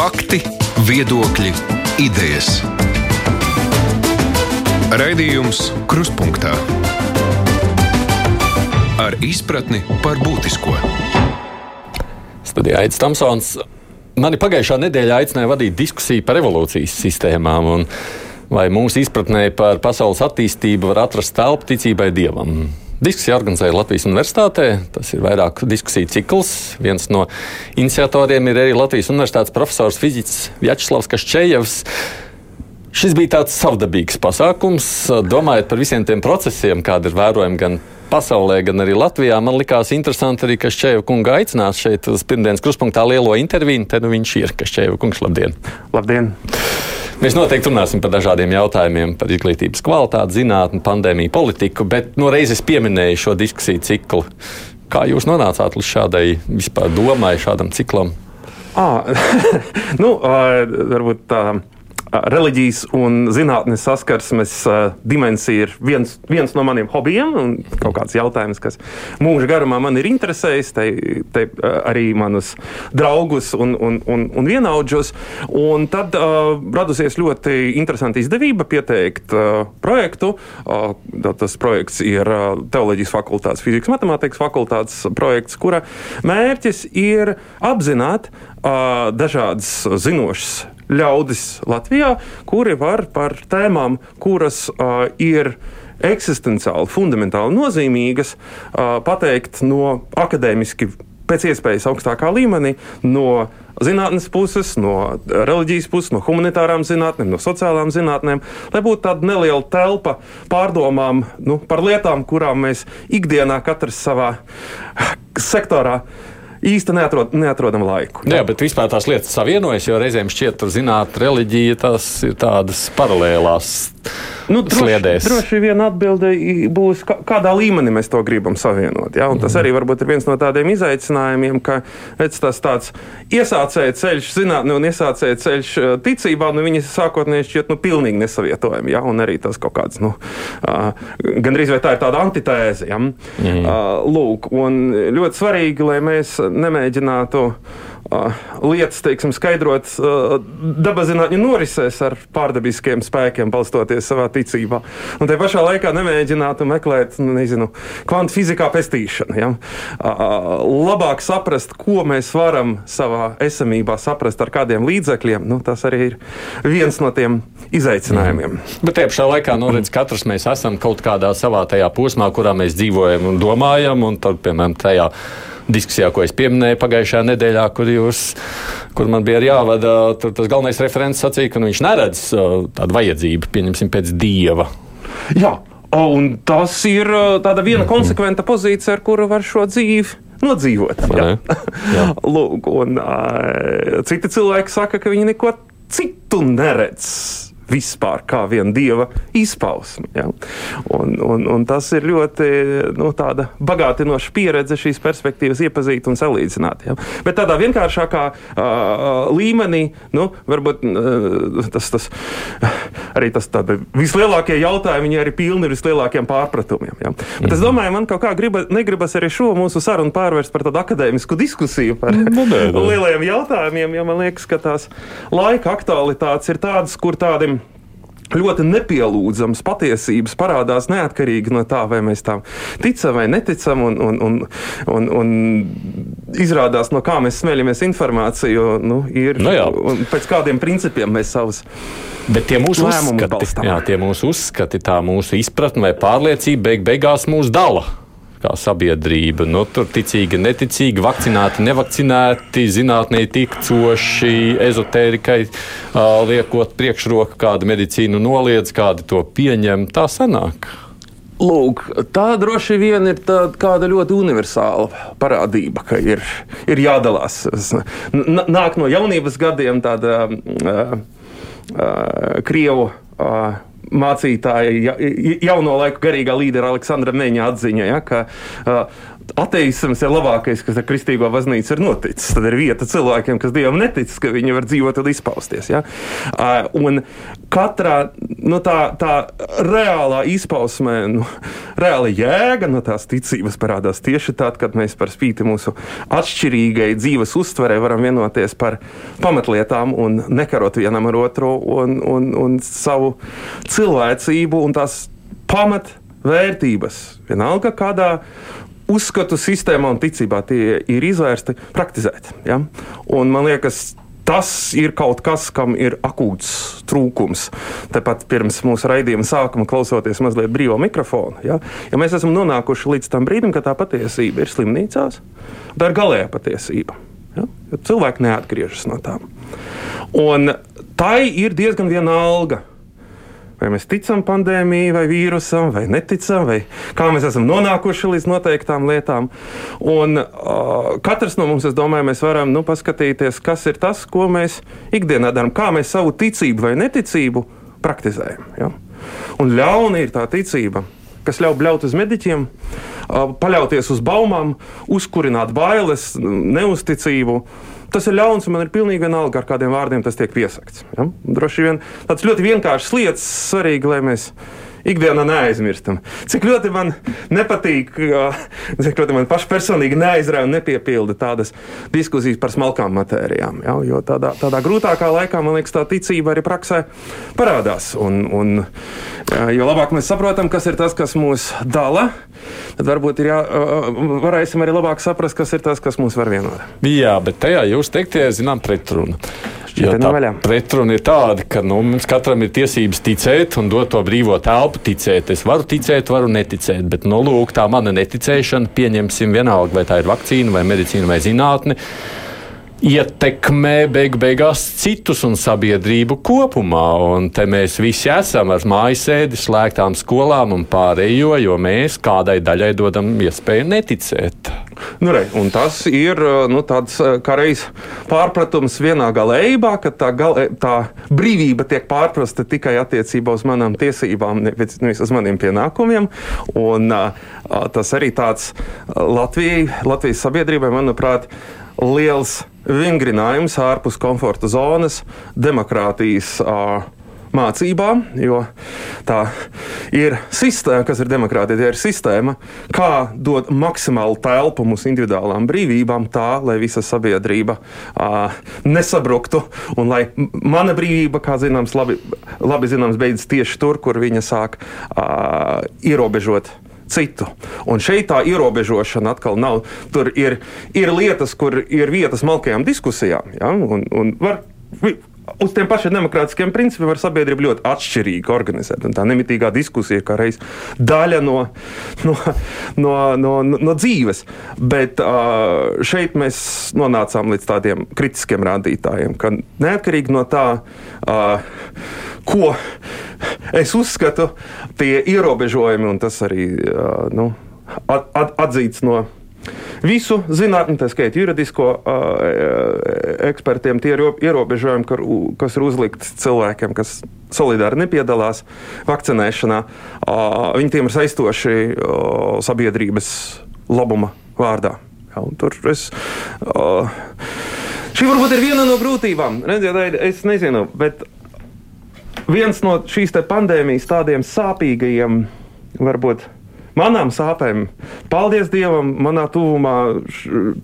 Fakti, viedokļi, idejas. Raidījums Kruspunkta ar izpratni par būtisko. Studijā Aits Tamsons. Mani pagājušā nedēļā aicināja vadīt diskusiju par evolūcijas sistēmām. Vai mūsu izpratnē par pasaules attīstību var atrast telpu ticībai dievam? Diskusija organizēja Latvijas Universitātē. Tas ir vairāk diskusiju cikls. Viens no iniciatoriem ir arī Latvijas Universitātes profesors fiziķis Vjačslavs Kašķējevs. Šis bija tāds savdabīgs pasākums, domājot par visiem tiem procesiem, kādi ir vērojami gan pasaulē, gan arī Latvijā. Man likās interesanti arī, ka Šķēva kunga aicinās šeit uz pirmdienas kruspunktā lielo interviju. Te nu viņš ir, ka Šķēva kungs, labdien! Labdien! Mēs noteikti runāsim par dažādiem jautājumiem, par izglītības kvalitāti, zinātnē, pandēmiju, politiku, bet no reizes pieminēju šo diskusiju ciklu. Kā jūs nonācāt līdz šādai vispār domai, šādam ciklam? À, nu, varbūt tā reliģijas un zinātnes saskarsmes dimensija ir viens, viens no maniem hobijiem un kaut kāds jautājums, kas mūža garumā man ir interesējis. Te, te arī manus draugus un, un, un, un vienaudžus. Un tad uh, radusies ļoti interesanta izdevība pieteikt uh, projektu. Uh, tas projekts ir uh, Teoloģijas fakultātes, fizikas matemātikas fakultātes projekts, kura mērķis ir apzināt uh, dažādas zinošas ļaudis Latvijā, kuri var par tēmām, kuras uh, ir eksistenciāli, fundamentāli nozīmīgas, uh, pateikt no akadēmiski pēc iespējas augstākā līmenī, no zinātnes puses, no reliģijas puses, no humanitārām zinātnēm, no sociālām zinātnēm, lai būtu tāda neliela telpa pārdomām nu, par lietām, kurām mēs ikdienā katrs savā sektorā īsti neatrod, neatrodam laiku. Jā, bet vispār tās lietas savienojas, jo reizēm šķiet, ka zinātnē, reliģija tas ir tādas paralēlās. Nu, droši, droši vien atbilde būs, kādā līmenī mēs to gribam savienot. Ja? Tas arī varbūt ir viens no tādiem izaicinājumiem, ka redz, tas tāds iesācēja ceļš zinātnē un iesācēja ceļš ticībā, nu viņi sākotnēji šķiet nu, pilnīgi nesavietojami. Ja? Un arī tas kaut kāds, nu, gandrīz vai tā ir tāda antitēze. Ja? Mm. Lūk, un ļoti svarīgi, lai mēs nemēģinātu lietas, teiksim, skaidrot dabaszinātņu norisēs ar pārdabiskiem spēkiem, balstoties savā ticībā. Un te pašā laikā nemēģinātu meklēt, nu, nezinu, kvantu fizikā pestīšanu. Ja? Labāk saprast, ko mēs varam savā esamībā saprast ar kādiem līdzekļiem, nu, tas arī ir viens no tiem izaicinājumiem. Mm. Bet tie pašā laikā, nu, redz, katrs mēs esam kaut kādā savā tajā posmā, kurā mēs dzīvojam un domājam, un tad, piemēram, tajā diskusijā, ko es pieminēju pagājušajā nedēļā, kur, jūs, kur man bija jāvada, tur tas galvenais referents sacīja, ka nu, viņš neredz uh, tādu vajadzību, pieņemsim, pēc dieva. Jā. Un tas ir uh, tāda viena -hmm. konsekventa pozīcija, ar kuru var šo dzīvi nodzīvot. Jā. Jā. Lūk, un, uh, citi cilvēki saka, ka viņi neko citu neredz vispār kā viena dieva izpausme. Ja? Un, un, un tas ir ļoti nu, bagātinoša pieredze šīs perspektīvas iepazīt un salīdzināt. Ja? Bet tādā vienkāršākā uh, līmenī, nu, varbūt uh, tas, tas arī tas vislielākie jautājumi, viņi arī pilni ar vislielākiem pārpratumiem. Ja? Bet es mhm. domāju, man kaut kā griba, negribas arī šo mūsu sarunu pārvērst par tādu akadēmisku diskusiju par nu, lielajiem jautājumiem, jo man liekas, ka tās laika aktualitātes ir tādas, kur tādiem ļoti nepielūdzams patiesības parādās neatkarīgi no tā, vai mēs tam ticam vai neticam. Un, un, un, un, un izrādās, no kā mēs smeļamies informāciju, nu, ir no nu un pēc kādiem principiem mēs savus. Bet tie mūsu uzskati, jā, tie mūsu uzskati, tā mūsu izpratne vai pārliecība beig beigās mūs dala kā sabiedrība. Nu, tur ticīgi, neticīgi, vakcinēti, nevakcinēti, zinātnē ticoši, ezotērikai uh, liekot priekšroku, kāda medicīnu noliedz, kādi to pieņem. Tā sanāk. Lūk, tā droši vien ir tāda ļoti universāla parādība, ka ir, ir jādalās. Nāk no jaunības gadiem tāda uh, uh, krievu. Uh, mācītāja, jauno laiku garīgā līdera Aleksandra Meņa atziņa, ja, ka uh, ateisms ir labākais, kas ar kristīgo baznīcu ir noticis. Tad ir vieta cilvēkiem, kas dievam netic, ka viņi var dzīvot un izpausties. Ja? Un katrā nu, tā, tā reālā izpausmē, nu, reāla jēga no tās ticības parādās tieši tad, kad mēs par spīti mūsu atšķirīgai dzīves uztverē varam vienoties par pamatlietām un nekarot vienam ar otru un, un, un savu cilvēcību un tās pamatvērtības. Vienalga, kādā uzskatu sistēmā un ticībā tie ir izvērsti praktizēt. Ja? Un man liekas, tas ir kaut kas, kam ir akūts trūkums. Tāpat pirms mūsu raidījuma sākuma, klausoties mazliet brīvā mikrofona, ja, ja mēs esam nonākuši līdz tam brīdim, ka tā patiesība ir slimnīcās, tā ir galējā patiesība. Ja, cilvēki neatgriežas no tām. Un tai ir diezgan vienalga Vai mēs ticam pandēmijai, vai vīrusam, vai neticam, vai kā mēs esam nonākuši līdz noteiktām lietām. Un, uh, katrs no mums, es domāju, mēs varam nu, paskatīties, kas ir tas, ko mēs ikdienā darām, kā mēs savu ticību vai neticību praktizējam. Ja? Un ļauna ir tā ticība, kas ļauj bļaut uz mediķiem, paļauties uz baumām, uzkurināt bailes, neusticību. Tas ir ļauns, un man ir pilnīgi vienalga, ar kādiem vārdiem tas tiek piesakts. Ja? Droši vien tāds ļoti vienkāršs lietas, svarīgi, lai mēs ikdienā neaizmirstam. Cik ļoti man nepatīk, cik ļoti man pašpersonīgi neaizrauja un nepiepilda tādas diskusijas par smalkām matērijām. Ja? Jo tādā, tādā grūtākā laikā, man liekas, tā ticība arī praksē parādās. Un, un, jo labāk mēs saprotam, kas ir tas, kas mūs dala, tad varbūt jā, varēsim arī labāk saprast, kas ir tas, kas mūs var vienot. Jā, bet tajā jūs teiktie, zinām, pretruna. Jo tā pretruna ir tāda, ka nu, mums katram ir tiesības ticēt un dot to brīvo telpu ticēt. Es varu ticēt, varu neticēt, bet nu, lūk, tā mana neticēšana, pieņemsim vienalga, vai tā ir vakcīna, vai medicīna, vai zinātne ietekmē beig beigās citus un sabiedrību kopumā. Un te mēs visi esam ar mājasēdi, slēgtām skolām un pārējo, jo mēs kādai daļai dodam iespēju neticēt. Nu, re, tas ir nu, tāds kā reizes pārpratums vienā galējībā, ka tā, galē, tā brīvība tiek pārprasta tikai attiecībā uz manām tiesībām, nevis uz maniem pienākumiem. Un, tas arī tāds Latvijai, Latvijas sabiedrībai, manuprāt, liels vingrinājums ārpus komforta zonas, demokrātijas. Uh, mācībām, jo tā ir sistēma, kas ir demokrātija, ir sistēma, kā dot maksimālu telpu mūsu individuālām brīvībām, tā lai visa sabiedrība uh, nesabruktu un lai mana brīvība, kā zināms, labi, labi zināms, beidzas tieši tur, kur viņa sāk uh, ierobežot citu. Un šeit tā ierobežošana atkal nav. Tur ir, ir lietas, kur ir vietas malkajām diskusijām. Ja? Un, un var, Uz tiem pašiem demokrātiskiem principiem var sabiedrība ļoti atšķirīgi organizēt. Un tā nemitīgā diskusija ir kā reiz daļa no, no, no, no, no dzīves. Bet šeit mēs nonācām līdz tādiem kritiskiem rādītājiem, ka neatkarīgi no tā, ko es uzskatu, tie ierobežojumi, un tas arī nu, at, at, atzīts no visu zinātnē, tā skaitā juridisko uh, ekspertiem, tie ir ierobežojumi, kas ir uzlikti cilvēkiem, kas solidāri nepiedalās vakcinēšanā. Uh, viņi tiem ir saistoši uh, sabiedrības labuma vārdā. Ja, tur es. Uh, Šī varbūt ir viena no grūtībām. Redziet, es nezinu, bet viens no šīs pandēmijas tādiem sāpīgajiem, varbūt manām sāpēm. Paldies Dievam, manā tuvumā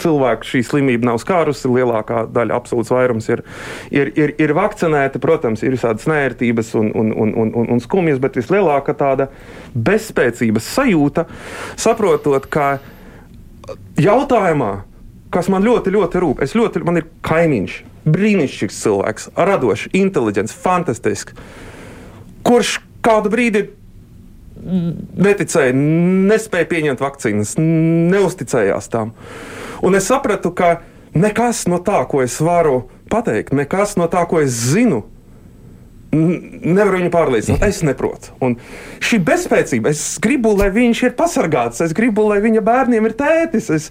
cilvēku šī slimība nav skārusi. Lielākā daļa, absolūts vairums, ir, ir, ir, ir vakcinēti. Protams, ir visādas nērtības un, un, un, un, un, un skumjas, bet vislielākā tāda bezspēcības sajūta, saprotot, ka jautājumā, kas man ļoti, ļoti rūp, es ļoti, man ir kaimiņš brīnišķīgs cilvēks, radošs, inteliģents, fantastisks, kurš kādu brīdi neticēja, nespēja pieņemt vakcīnas, neusticējās tām. Un es sapratu, ka nekas no tā, ko es varu pateikt, nekas no tā, ko es zinu, nevaru viņu pārliecināt. Es neprotu. Un šī bezspēcība, es gribu, lai viņš ir pasargāts, es gribu, lai viņa bērniem ir tētis. Es,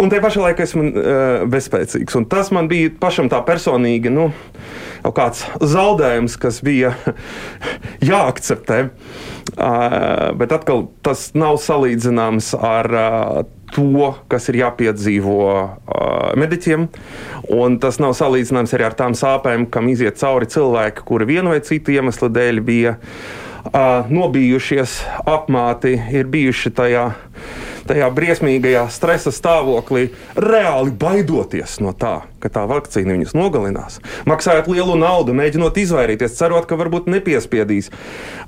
Un tajā pašā laikā esmu uh, bezspēcīgs. Un tas man bija pašam tā personīgi nu, kāds zaudējums, kas bija jāakceptē. Uh, bet atkal tas nav salīdzināms ar uh, to, kas ir jāpiedzīvo uh, mediķiem. Tas nav salīdzināms arī ar tām sāpēm, kam iziet cauri cilvēki, kuri vienu vai citu iemeslu dēļ bija uh, nobijušies, apmāti, ir bijuši tajā, tajā briesmīgajā stresa stāvoklī, reāli baidoties no tā, ka tā vakcīna viņus nogalinās. Maksājot lielu naudu, mēģinot izvairīties, cerot, ka varbūt nepiespiedīs,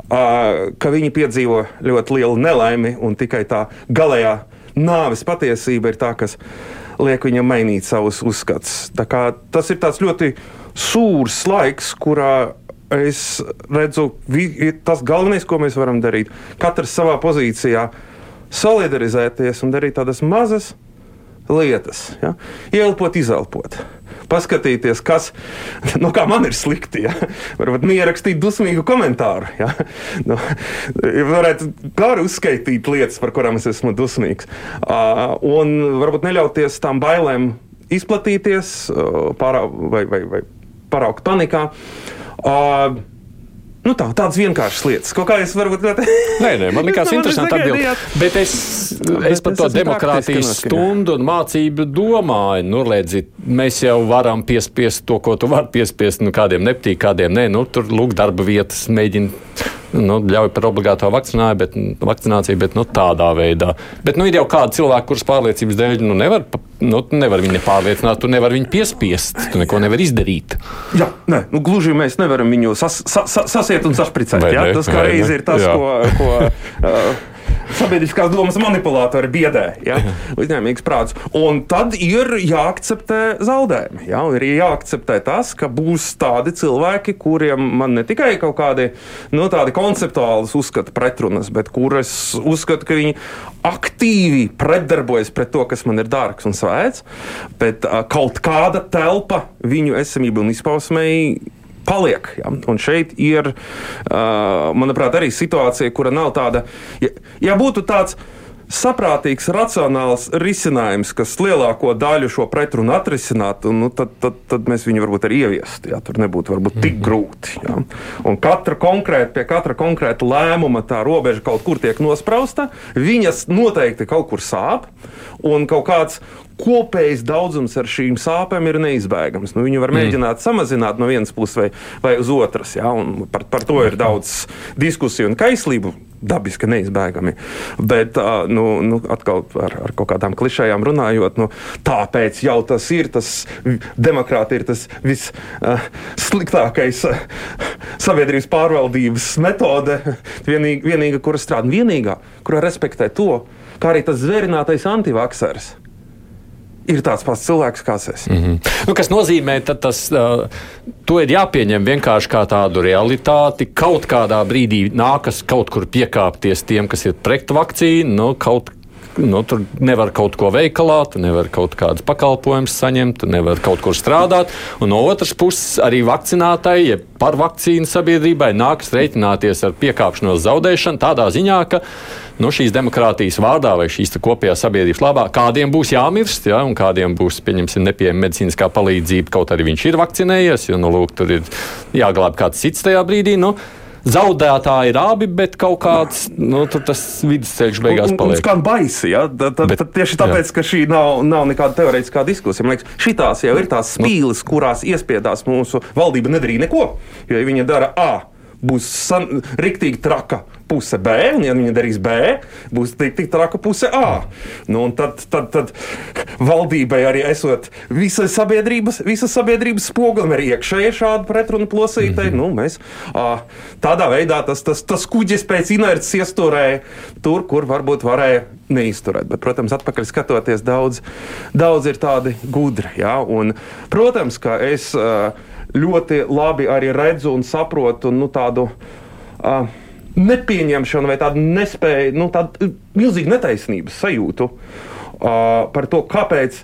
ka viņi piedzīvo ļoti lielu nelaimi un tikai tā galējā nāves patiesība ir tā, kas liek viņam mainīt savus uzskatus. Tas ir ļoti sūrs laiks, kurā es redzu, tas galvenais, ko mēs varam darīt, katrs savā pozīcijā, solidarizēties un darīt tādas mazas lietas, ja? ielpot, izelpot paskatīties, kas nu, man ir slikti. Ja? Varbūt ierakstīt dusmīgu komentāru. Ja? Nu, varētu gari uzskaitīt lietas, par kurām es esmu dusmīgs. Uh, un varbūt neļauties tām bailēm izplatīties uh, pārā, vai, vai, vai paraugt panikā. Uh, Nu tā, tādas vienkāršas lietas. Kā es varu ļoti. nē, nē, man liekas, interesanti atbildēt. Bet es, es par to demokrātijas stundu un mācību domāju. Nu, redzi, mēs jau varam piespiest to, ko tu vari piespiest. Nu, kādiem nepatīk, kādiem nē. Nu, tur lūk, darba vietas mēģina nu, ļauj par obligāto vakcināciju, bet, vakcināciju, bet nu, tādā veidā. Bet nu, ir jau kādi cilvēki, kurus pārliecības dēļ nu, nevar, nu, nevar viņu nepārliecināt, tu nevari viņu piespiest, tu neko nevari izdarīt. Jā, nē, nu, gluži mēs nevaram viņu sas, sas, sasiet un sašpricēt. Jā, tas kā reizi ir tas, jā. ko. ko uh, sabiedriskās domas manipulātori biedē. Ja? Uzņēmīgs prāts. Un tad ir jāakceptē zaudējumi. Ja? Ir jāakceptē tas, ka būs tādi cilvēki, kuriem man ne tikai kaut kādi nu, konceptuāli uzskata pretrunas, bet kurus uzskata, ka viņi aktīvi pretdarbojas pret to, kas man ir dārgs un svēts, bet uh, kaut kāda telpa viņu esamībai un izpausmei paliek. Ja? Un šeit ir, manuprāt, arī situācija, kura nav tāda, ja, ja būtu tāds saprātīgs, racionāls risinājums, kas lielāko daļu šo pretrunu atrisinātu, nu, tad, tad, tad mēs viņu varbūt arī ieviestu. Ja? Tur nebūtu varbūt tik mhm. grūti. Ja? Un katra konkrēta, pie katra konkrēta lēmuma tā robeža kaut kur tiek nosprausta, viņas noteikti kaut kur sāp, un kaut kāds kopējs daudzums ar šīm sāpēm ir neizbēgams. Nu, viņu var mm. mēģināt mm. samazināt no vienas puses vai, vai uz otras. Ja? Par, par to ir daudz diskusiju un kaislību. Dabiski neizbēgami. Bet, uh, nu, nu, atkal ar, ar kaut kādām klišējām runājot, nu, tāpēc jau tas ir tas demokrātija, ir tas vissliktākais uh, sabiedrības pārvaldības metode, vienīga, vienīga kura strādā, vienīgā, kura respektē to, kā arī tas zvērinātais antivaksers ir tāds pats cilvēks, kāds es. Mm -hmm. nu, kas nozīmē, ka tas uh, ir jāpieņem vienkārši kā tādu realitāti. Kaut kādā brīdī nākas kaut kur piekāpties tiem, kas ir pret vakcīnu, nu, kaut nu, tur nevar kaut ko veikalā, tu nevar kaut kādus pakalpojumus saņemt, tu nevar kaut kur strādāt. Un no otras puses, arī vakcinātai, ja par vakcīnu sabiedrībai nākas rēķināties ar piekāpšanos zaudēšanu tādā ziņā, ka nu, šīs demokrātijas vārdā vai šīs kopējās sabiedrības labā kādiem būs jāmirst, ja, un kādiem būs, pieņemsim, nepieejama medicīniskā palīdzība, kaut arī viņš ir vakcinējies, jo, nu, lūk, tur ir jāglāb kāds cits tajā brīdī. Nu, Zaudētāji ir abi, bet kaut kāds nu, tas vidusceļš beigās paliek. Tas skan baisi. Ja? Tad, tad, bet, tad tieši tāpēc, jā. ka šī nav, nav nekāda teorētiskā diskusija. Man liekas, šīs jau ir tās nu. spīles, kurās iespiedās mūsu valdība nedarīja neko. Jo ja viņa dara A, būs san, riktīgi traka puse B, un, ja viņi darīs B, būs tik, tik traka puse A. Nu, tad, tad, tad valdībai arī esot visas sabiedrības, visas sabiedrības spogulim arī iekšēji šādu pretrunu plosītei. Mm -hmm. nu, mēs, a, tādā veidā tas, tas, tas kuģis pēc inerces iesturēja tur, kur varbūt varēja neizturēt. Bet, protams, atpakaļ skatoties, daudz, daudz ir tādi gudri. Ja? Un, protams, ka es ļoti labi arī redzu un saprotu nu, tādu. Uh, nepieņemšanu vai tādu nespēju, nu, tādu milzīgu netaisnības sajūtu uh, par to, kāpēc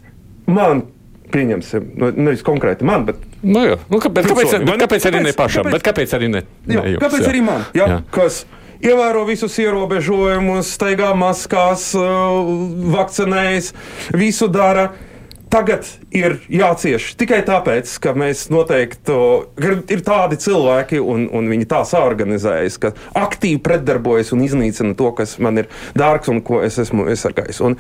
man. Pieņemsim, nu, nevis konkrēti man, bet. Nu, jā, nu, kāpēc, kāpēc, kāpēc, kāpēc arī ne pašam? Kāpēc, kāpēc arī ne? Jā, ne jums, kāpēc jā. arī man? Jā, jā. Kas ievēro visus ierobežojumus, staigā maskās, uh, vakcinējas, visu dara. Tagad ir jācieš tikai tāpēc, ka mēs noteikti ir tādi cilvēki, un, un viņi tā saorganizējas, ka aktīvi pretdarbojas un iznīcina to, kas man ir dārgs un ko es esmu iesargājis. Un,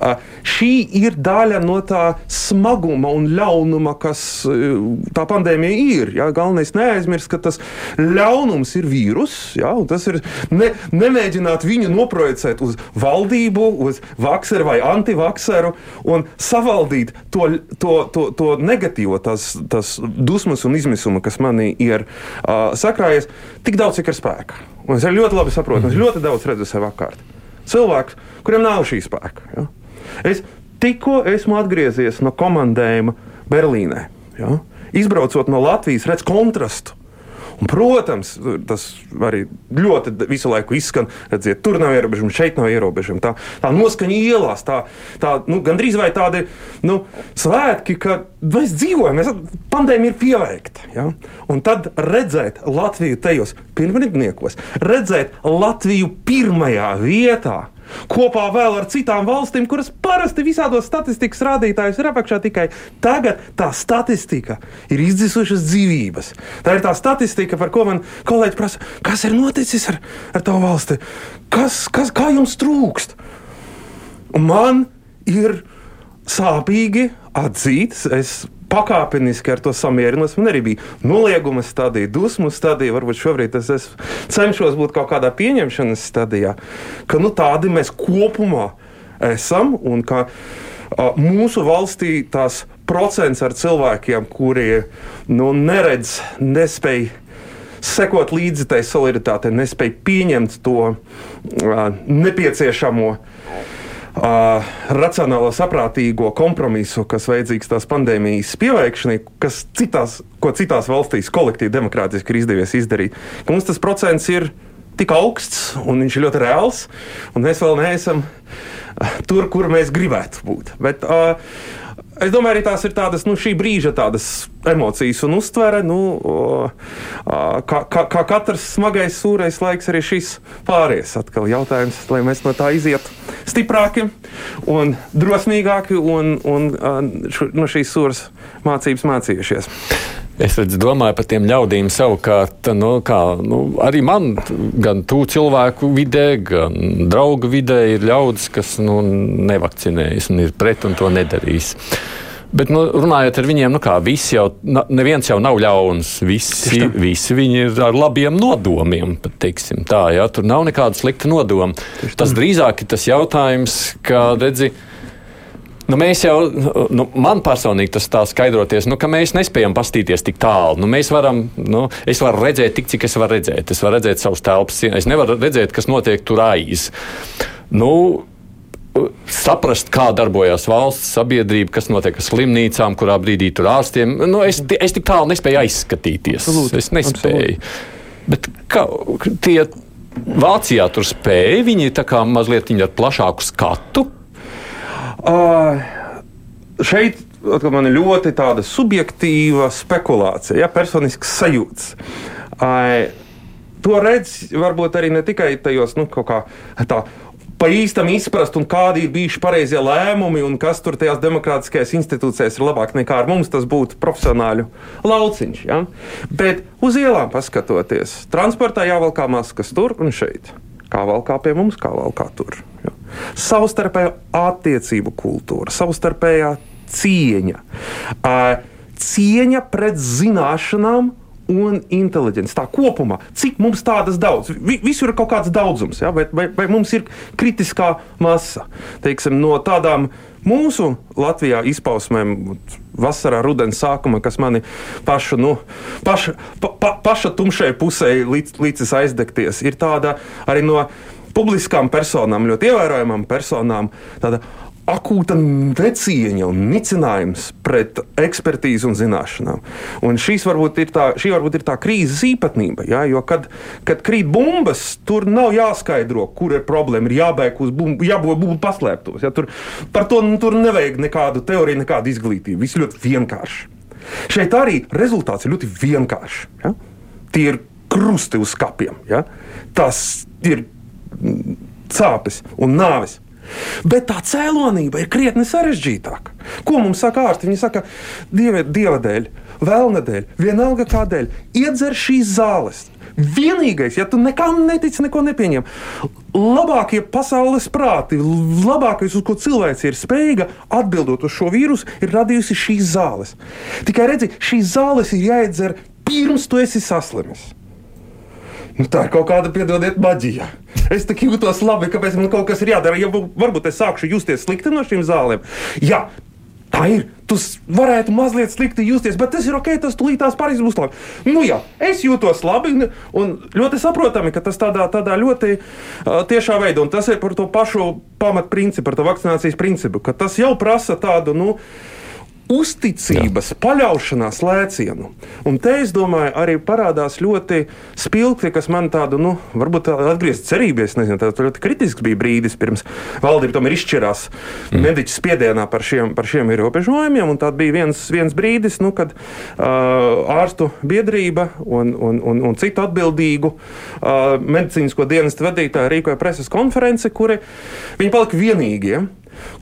uh, šī ir daļa no tā smaguma un ļaunuma, kas uh, tā pandēmija ir. Ja? Galvenais neaizmirst, ka tas ļaunums ir vīrus. Ja? Tas ir ne, nemēģināt viņu noprojicēt uz valdību, uz vakseru vai antivakseru un savaldīt to, to, to, to negatīvo, tās, tās dusmas un izmisuma, kas manī ir uh, sakrājies, tik daudz, cik ir spēka. Un es ļoti labi saprotu, es ļoti daudz redzu sev apkārt. Cilvēks, kuriem nav šī spēka. Ja? Es tikko esmu atgriezies no komandējuma Berlīnē. Ja? Izbraucot no Latvijas, redzu kontrastu Un, protams, tas arī ļoti visu laiku izskan, redziet, tur nav ierobežojumi, šeit nav ierobežojumi. Tā, tā noskaņa ielās, tā, tā nu, gandrīz vai tādi nu, svētki, ka mēs dzīvojam, mēs, pandēmija ir pieveikta. Ja? Un tad redzēt Latviju tajos pirmrindniekos, redzēt Latviju pirmajā vietā kopā vēl ar citām valstīm, kuras parasti visādos statistikas rādītājos ir apakšā tikai tagad. Tā statistika ir izdzisušas dzīvības. Tā ir tā statistika, par ko man kolēģi prasa, kas ir noticis ar, ar tavu valsti, kas, kas, jums trūkst. Un man ir sāpīgi atzīt, es pakāpeniski ar to samierinos. Man arī bija nolieguma stadija, dusmu stadija. Varbūt šobrīd es, es cenšos būt kaut kādā pieņemšanas stadijā, ka nu, tādi mēs kopumā esam un ka a, mūsu valstī tās procents ar cilvēkiem, kuri nu, neredz, nespēj sekot līdzi tai solidaritātei, nespēj pieņemt to uh, nepieciešamo uh, racionālo, saprātīgo kompromisu, kas vajadzīgs tās pandēmijas pieveikšanai, kas citās, ko citās valstīs kolektīvi demokrātiski ir izdevies izdarīt. Ka mums tas procents ir tik augsts un viņš ir ļoti reāls, un mēs vēl neesam tur, kur mēs gribētu būt. Bet, uh, Es domāju, arī tās ir tādas nu, šī brīža tādas emocijas un uztvere. Nu, kā, kā, kā katrs smagais, sūrais laiks, arī šis pāries. Atkal jautājums, lai mēs no tā izietu stiprāki un drosmīgāki un, un šo, no šīs sūras mācības mācījušies. Es redzu, domāju par tiem ļaudīm savukārt. Nu, kā, nu, arī man, gan tu cilvēku vidē, gan draugu vidē, ir ļaudis, kas nu, nevakcinējas un ir pret un to nedarīs. Bet, nu, runājot ar viņiem, nu kā visi jau, neviens jau nav ļauns. Visi, visi viņi ir ar labiem nodomiem, pat teiksim tā, ja tur nav nekāda slikta nodoma. Tas drīzāk ir tas jautājums, ka, redzi, Nu, mēs jau, nu, man personīgi tas tā skaidroties, nu, ka mēs nespējam pastīties tik tālu. Nu, mēs varam, nu, es varu redzēt tik, cik es varu redzēt. Es varu redzēt savus telpas, es nevaru redzēt, kas notiek tur aiz. Nu, saprast, kā darbojas valsts sabiedrība, kas notiek ar slimnīcām, kurā brīdī tur ārstiem. Nu, es, es tik tālu nespēju aizskatīties. Absolut, es nespēju. Absolut. Bet kā tie Vācijā tur spēja, viņi tā kā mazliet ar plašāku skatu. Uh, šeit man ir ļoti tāda subjektīva spekulācija, ja, personisks sajūts. Uh, to redz varbūt arī ne tikai tajos nu, kaut kā tā pa īstam izprast, kādi ir bijuši pareizie lēmumi un kas tur tajās demokrātiskajās institūcijās ir labāk nekā ar mums. Tas būtu profesionāļu lauciņš. Ja? Bet uz ielām paskatoties, transportā jāvalkā maskas tur un šeit. Kā valkā pie mums, kā valkā tur. Ja? Savstarpēja attiecību kultūra, savstarpējā cieņa. Cieņa pret zināšanām un inteliģence. Tā kopumā, cik mums tādas daudz, Vi, visur ir kaut kāds daudzums, ja? vai, vai, vai mums ir kritiskā masa. Teiksim, no tādām mūsu Latvijā izpausmēm, vasarā, rudenī sākuma, kas mani pašu, nu, paša, pa, pa, paša tumšai pusē līdz, līdz aizdegties, ir tāda arī no publiskām personām, ļoti ievērojamām personām, tāda akūta necieņa un nicinājums pret ekspertīzi un zināšanām. Un varbūt tā, šī varbūt ir tā krīzes īpatnība. Ja? Jo, kad, kad krīt bumbas, tur nav jāskaidro, kur ir problēma. Ir jābēg uz bumbu, jābūt bumbu paslēptos. Ja? Tur, par to nu, tur nevajag nekādu teoriju, nekādu izglītību. Viss ļoti vienkārši. Šeit arī rezultāts ir ļoti vienkāršs. Ja? Tie ir krusti uz skapiem. Ja? Tas ir sāpes un nāves Bet tā cēlonība ir krietni sarežģītāka. Ko mums saka ārsti? Viņi saka, dieva, dieva dēļ, vēlna dēļ, vienalga kādēļ, iedzer šīs zāles. Vienīgais, ja tu nekam netici, neko nepieņem, labākie pasaules prāti, labākais, uz ko cilvēks ir spējīga atbildot uz šo vīrusu, ir radījusi šīs zāles. Tikai redzi, šīs zāles ir jāiedzer pirms tu esi saslimis. Nu, tā ir kaut kāda, piedodiet, maģija. Es tā jūtos labi, kāpēc man kaut kas ir jādara. Ja varbūt es sākšu justies slikti no šīm zālēm. Jā, Tā ir. Tu varētu mazliet slikti justies, bet tas ir ok, tas tūlītās pārējais būs labi. Nu, jā, es jūtos labi un ļoti saprotami, ka tas tādā, tādā ļoti uh, tiešā veidā, un tas ir par to pašu pamatprincipu, par to vakcinācijas principu, ka tas jau prasa tādu, nu, uh, uzticības, Jā. paļaušanās lēcienu. Un te, es domāju, arī parādās ļoti spilgti, kas man tādu, nu, varbūt atgriezt cerību. Es nezinu, tas ļoti kritisks bija brīdis, pirms valdība tomēr izšķirās mm. mediķu spiedienā par šiem, par šiem ierobežojumiem. Un tad bija viens, viens brīdis, nu, kad uh, ārstu biedrība un, un, un, un citu atbildīgu uh, medicīnisko dienestu vadītāji rīkoja preses konferenci, kuri viņi palika vienīgie,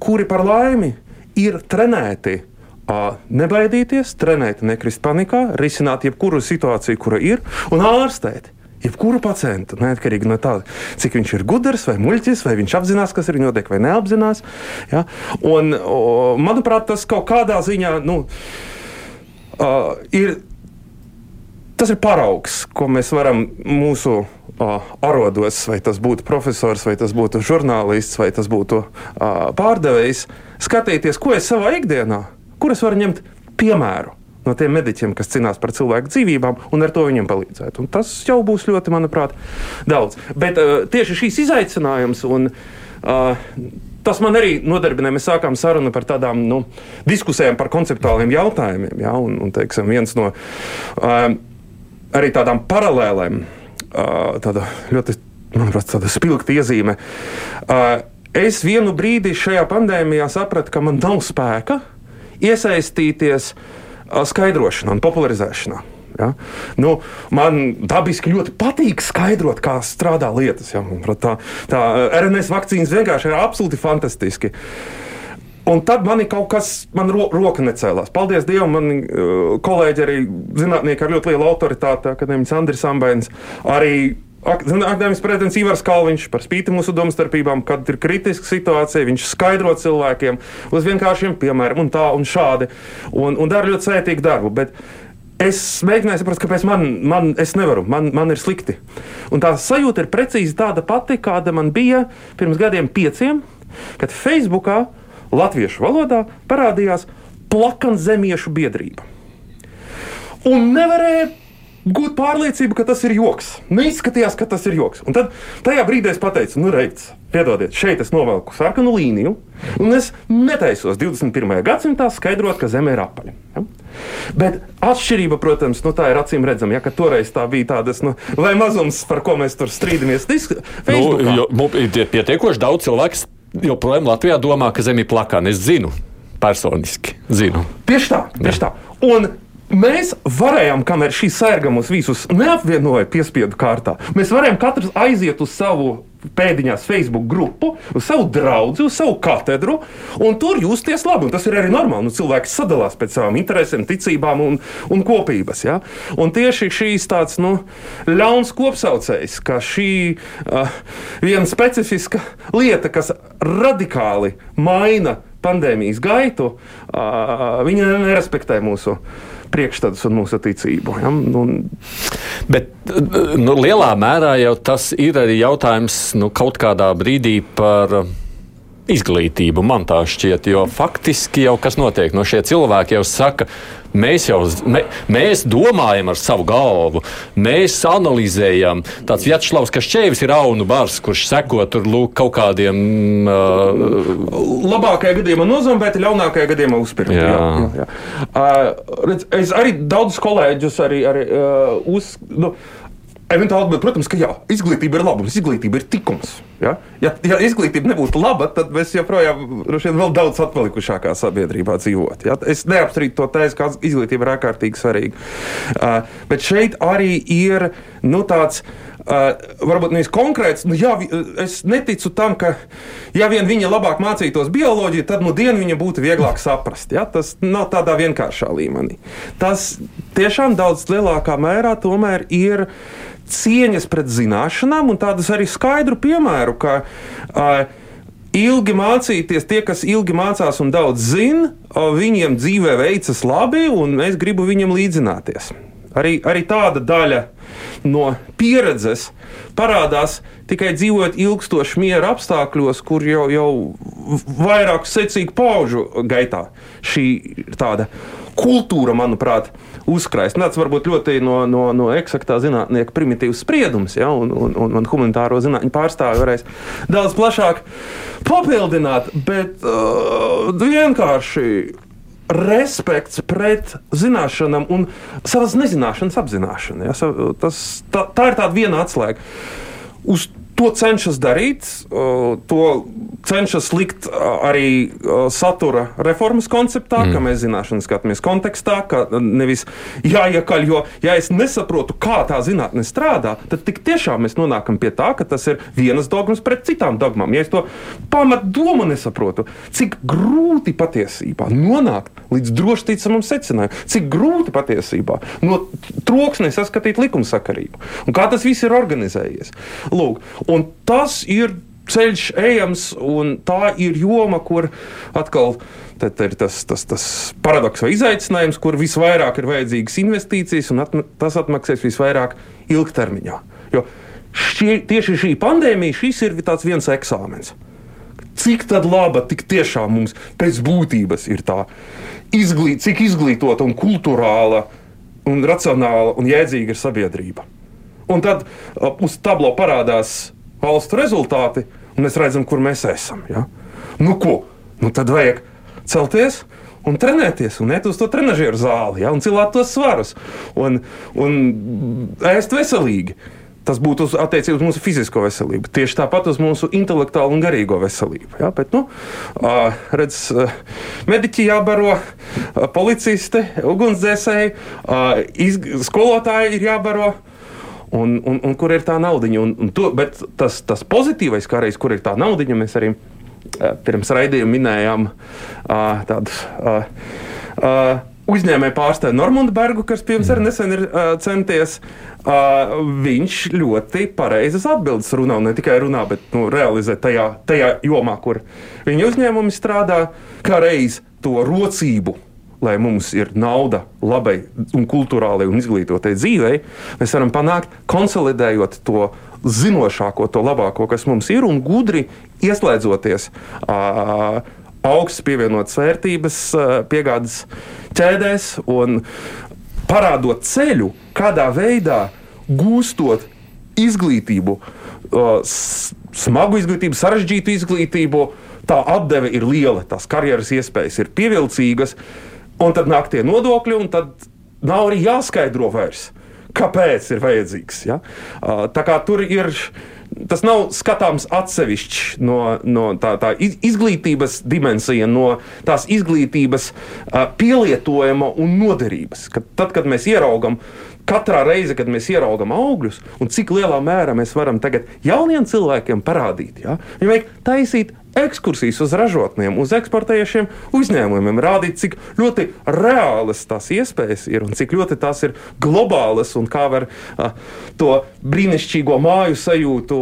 kuri par laimi ir trenēti nebaidīties, trenēt, nekrist panikā, risināt jebkuru situāciju, kura ir, un ārstēt. Jebkuru pacientu, neatkarīgi no tā, cik viņš ir gudrs vai muļķis, vai viņš apzinās, kas ir notiek, vai neapzinās. Ja? Un, o, manuprāt, tas kaut kādā ziņā nu, uh, ir. Tas ir paraugs, ko mēs varam mūsu uh, arodos, vai tas būtu profesors, vai tas būtu žurnālists, vai tas būtu uh, pārdevējs, skatīties, ko es savā ikdienā kur es varu ņemt piemēru no tiem mediķiem, kas cīnās par cilvēku dzīvībām, un ar to viņiem palīdzēt. Un tas jau būs ļoti, manuprāt, daudz. Bet uh, tieši šīs izaicinājums un uh, tas man arī nodarbināja. Mēs sākām sarunu par tādām nu, diskusijām par konceptuāliem jautājumiem. Ja, un, un, teiksim, viens no uh, arī tādām paralēlēm, uh, tāda ļoti manuprāt, tāda spilgta iezīme. Uh, es vienu brīdi šajā pandēmijā sapratu, ka man nav spēka iesaistīties skaidrošanā un popularizēšanā. Ja? Nu, man dabiski ļoti patīk skaidrot, kā strādā lietas. Ja? Tā, tā RNS vakcīnas vienkārši ir absolūti fantastiski. Un tad man kaut kas, man ro, roka necēlās. Paldies Dievam, man kolēģi, arī zinātnieki ar ļoti lielu autoritāti, akadēmiķis Andris Ambains, arī Akadēmisks prezidents Ivars Kalniņš par spīti mūsu domstarpībām, kad ir kritiska situācija, viņš skaidro cilvēkiem uz vienkāršiem piemēriem un tā un šādi, un, un dara ļoti sētīgu darbu. Bet es mēģināju saprast, kāpēc man, man nevaru, man, man ir slikti. Un tā sajūta ir precīzi tāda pati, kāda man bija pirms gadiem pieciem, kad Facebookā latviešu valodā parādījās plakana zemiešu biedrība. Un nevarēja gūt pārliecību, ka tas ir joks. Nu, izskatījās, ka tas ir joks. Un tad tajā brīdī es pateicu, nu, reizes, piedodiet, šeit es novelku sarkanu līniju, un es netaisos 21. gadsimtā skaidrot, ka Zeme ir apaļa. Ja? Bet atšķirība, protams, nu, tā ir acīm redzama. Ja, toreiz tā bija tādas, nu, vai mazums, par ko mēs tur strīdamies. Nu, jo, ir pietiekoši daudz cilvēku, joprojām Latvijā domā, ka Zeme ir plakāna. Es zinu, personiski zinu. Tieši tā, tieši tā. Un Mēs varējām, kamēr šī sērga mūs visus neapvienoja piespiedu kārtā, mēs varējām katrs aiziet uz savu pēdiņās Facebook grupu, uz savu draugu, uz savu katedru, un tur justies labi. Un tas ir arī normāli. Nu, cilvēki sadalās pēc savām interesēm, ticībām un, un kopības. Ja? Un tieši šīs tāds nu, ļauns kopsaucējs, ka šī uh, viena specifiska lieta, kas radikāli maina pandēmijas gaitu, uh, viņa nerespektē mūsu priekšstats un mūsu ticību. Ja? Un... Bet nu, lielā mērā jau tas ir arī jautājums nu, kaut kādā brīdī par izglītību, man tā šķiet. Jo faktiski jau kas notiek no šie cilvēki jau saka, mēs jau mē, mēs domājam ar savu galvu, mēs analizējam. Tāds Vjačslavs Kašķēvis ir aunu bars, kurš seko tur lūk kaut kādiem. Uh... Labākajā gadījumā nozombēt, ļaunākajā gadījumā uzspirt. Jā. Jā, jā, jā. Uh, redz, es arī daudzus kolēģus arī, arī uh, uz. Nu, Eventuāli atbild, protams, ka jā, izglītība ir labums, izglītība ir tikums. Ja, ja, ja izglītība nebūtu laba, tad mēs joprojām vēl daudz atpalikušākā sabiedrībā dzīvot. Ja. Es neapstrīdu to tēzi, ka izglītība ir ārkārtīgi svarīga. Uh, bet šeit arī ir nu, tāds Uh, varbūt nevis konkrēts, nu, jā, es neticu tam, ka, ja vien viņa labāk mācītos bioloģiju, tad nu dienu viņa būtu vieglāk saprast. Ja? Tas nav tādā vienkāršā līmenī. Tas tiešām daudz lielākā mērā tomēr ir cieņas pret zināšanām un tādas arī skaidru piemēru, ka uh, ilgi mācīties, tie, kas ilgi mācās un daudz zina, viņiem dzīvē veicas labi, un es gribu viņiem līdzināties. Arī, arī tāda daļa no pieredzes parādās tikai dzīvojot ilgstoši miera apstākļos, kur jau, jau vairāk secīgu paužu gaitā šī tāda kultūra, manuprāt, uzkrājas. Tas varbūt ļoti no, no, no eksaktā zinātnieka primitīvs spriedums, ja, un, un, un, un humanitāro zinātņu pārstāvi varēs daudz plašāk papildināt, bet uh, vienkārši respekts pret zināšanām un savas nezināšanas apzināšanu. Ja? Tas, tā, tā ir tāda viena atslēga. Uz to cenšas darīt, to cenšas likt arī satura reformas konceptā, mm. ka mēs zināšanas skatāmies kontekstā, ka nevis jāiekaļ, jo ja es nesaprotu, kā tā zinātne strādā, tad tik tiešām mēs nonākam pie tā, ka tas ir vienas dogmas pret citām dogmām. Ja es to pamatdomu nesaprotu, cik grūti patiesībā nonākt līdz drošticamam secinājumam, cik grūti patiesībā no troksnē saskatīt likumsakarību un kā tas viss ir organizējies. Lūk, Un tas ir ceļš ejams, un tā ir joma, kur atkal ir tas, tas, tas paradoks vai izaicinājums, kur visvairāk ir vajadzīgas investīcijas, un atma tas atmaksās visvairāk ilgtermiņā. Jo šie, tieši šī pandēmija, šis ir viens eksāmens. Cik laba tik tiešām mums pēc būtības ir tā izglīt, cik izglītota un kultūrāla un racionāla un jēdzīga ir sabiedrība. Un tad uh, uz tablo parādās valstu rezultāti, un mēs redzam, kur mēs esam. Ja? Nu, ko? Nu, tad vajag celties un trenēties, un iet uz to trenižera zāli, ja? un cilāt tos svarus, un, un ēst veselīgi. Tas būtu attiecībā uz mūsu fizisko veselību. Tieši tāpat uz mūsu intelektuālo un garīgo veselību. Ja? Bet, nu, redz, mediķi jābaro, policisti, ugunsdzēsēji, skolotāji ir jābaro un, un, un kur ir tā naudiņa. Un, un to, bet tas, tas pozitīvais, kā reiz, kur ir tā naudiņa, mēs arī pirms raidījuma minējām tādu. Uzņēmēju pārstāvju Normānu Bergu, kas pie mums arī nesen ir uh, centies, uh, viņš ļoti pareizas atbildes runā. Ne tikai runā, bet nu, realizē tajā, tajā jomā, kur viņa uzņēmumi strādā, kā reiz to rocību lai mums ir nauda labai un kultūrālai un izglītotai dzīvei, mēs varam panākt, konsolidējot to zinošāko, to labāko, kas mums ir, un gudri ieslēdzoties. Uh, Augstas pievienotas vērtības piegādes ķēdēs un parādot ceļu, kādā veidā gūstot izglītību, smagu izglītību, sarežģītu izglītību, tā atdeve ir liela, tās karjeras iespējas ir pievilcīgas. Un tad nāk tie nodokļi, un tad nav arī jāskaidro vairs, kāpēc ir vajadzīgs. Ja? Tā kā tur ir. Tas nav skatāms atsevišķi no, no tā, tā izglītības dimensija, no tās izglītības pielietojuma un noderības. Kad, tad, kad mēs ieraugam, katrā reize, kad mēs ieraugam augļus, un cik lielā mērā mēs varam tagad jauniem cilvēkiem parādīt, ja? viņi vajag taisīt ekskursijas uz ražotniem, uz eksportējušiem uzņēmumiem, rādīt, cik ļoti reālas tās iespējas ir un cik ļoti tās ir globālas un kā var a, to brīnišķīgo māju sajūtu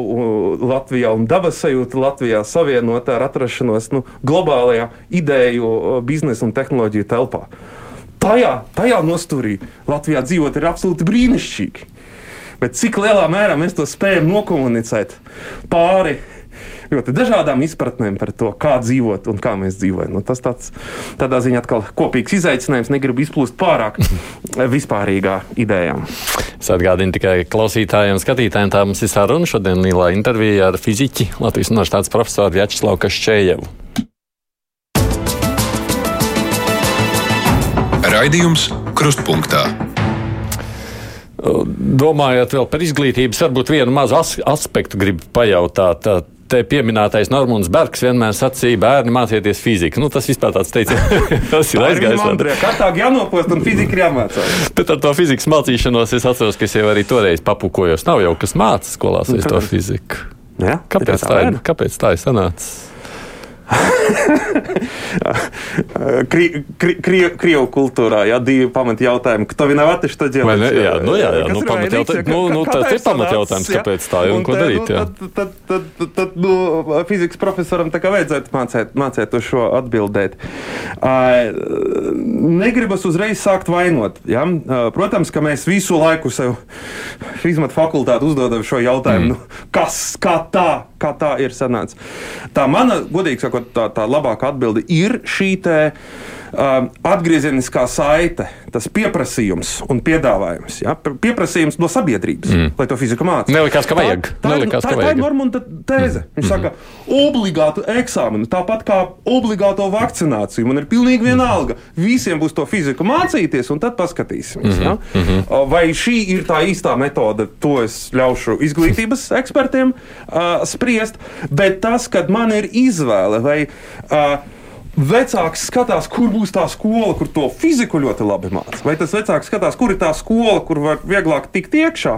Latvijā un dabas sajūtu Latvijā savienot ar atrašanos nu, globālajā ideju, biznesa un tehnoloģiju telpā. Tajā, tajā nostūrī Latvijā dzīvot ir absolūti brīnišķīgi. Bet cik lielā mērā mēs to spējam nokomunicēt pāri ļoti dažādām izpratnēm par to, kā dzīvot un kā mēs dzīvojam. Nu, tas tāds, tādā ziņā atkal kopīgs izaicinājums. Negribu izplūst pārāk vispārīgā idejām. Es atgādinu tikai klausītājiem, skatītājiem, tā mums ir saruna šodien lielā intervijā ar fiziķi Latvijas Universitātes profesoru Vjačeslavu Kašķējevu. Raidījums Krustpunktā. Domājot vēl par izglītības, varbūt vienu mazu as aspektu gribu pajautāt. Te pieminētais Normons Bergs vienmēr sacīja, bērni mācieties fiziku. Nu, tas vispār tāds teica, tas ir aizgājis. Kārtāk jānopost un fizika ir jāmācās. Bet ar to fizikas mācīšanos es atceros, ka es jau arī toreiz papukojos. Nav jau kas mācās skolās nu, to fiziku. Ja? Kāpēc tā, tā ir? Kāpēc tā ir sanācis? Kri, kri, kri, Krievu kultūrā jā, divi pamat jautājumi. Кто виноват и что делать? Ne, jā, nu, jā, jā, nu, pamat jautājums, nu, nu, tas ir pamat jautājums, kāpēc tā ir un, un ko darīt. Jā. Nu, tad, tad, tad, tad nu, fizikas profesoram tā kā vajadzētu mācēt, mācēt uz šo atbildēt. Uh, negribas uzreiz sākt vainot. Ja? Uh, protams, ka mēs visu laiku sev izmetu fakultāti uzdodam šo jautājumu, mm. nu, kas, kā tā, kā tā ir sanācis. Tā mana, godīgi sakot, sakot, tā, tā labākā atbilde ir šī uh, atgriezeniskā saite, tas pieprasījums un piedāvājums. Ja? Pieprasījums no sabiedrības, mm. lai to fiziku mācītu. Nelikās, ka vajag. Tā, tā, Nelikās, tā, ka tā ir Normunda tēze. Mm. Viņš mm. saka, obligātu eksāmenu, tāpat kā obligāto vakcināciju. Man ir pilnīgi vienalga. Visiem būs to fiziku mācīties, un tad paskatīsimies. Mm -hmm. ja? mm -hmm. Vai šī ir tā īstā metode, to es ļaušu izglītības ekspertiem uh, spriest. Bet tas, kad man ir izvēle vai uh, vecāks skatās, kur būs tā skola, kur to fiziku ļoti labi mācās. Vai tas vecāks skatās, kur ir tā skola, kur var vieglāk tikt iekšā.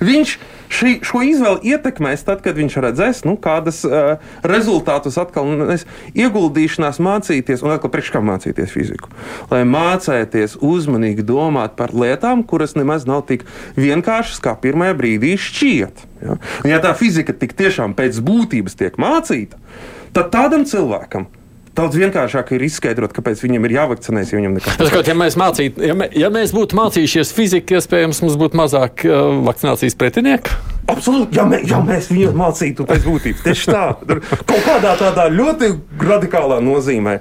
Viņš šī, šo izvēli ietekmēs tad, kad viņš redzēs, nu, kādas uh, rezultātus atkal nes, ieguldīšanās mācīties, un atkal priekš kā mācīties fiziku. Lai mācēties uzmanīgi domāt par lietām, kuras nemaz nav tik vienkāršas, kā pirmajā brīdī šķiet. Ja, un ja tā fizika tik tiešām pēc būtības tiek mācīta, tad tādam cilvēkam Daudz vienkāršāk ir izskaidrot, kāpēc viņam ir jāvakcinēs, ja viņam nekas tāds - ja mēs, mācīt, ja, mē, ja mēs būtu mācījušies fiziku, iespējams, mums būtu mazāk uh, vakcinācijas pretinieku. Absolūti, ja, mē, ja mēs viņu mācītu pēc būtības, tieši tā, kaut kādā tādā ļoti radikālā nozīmē.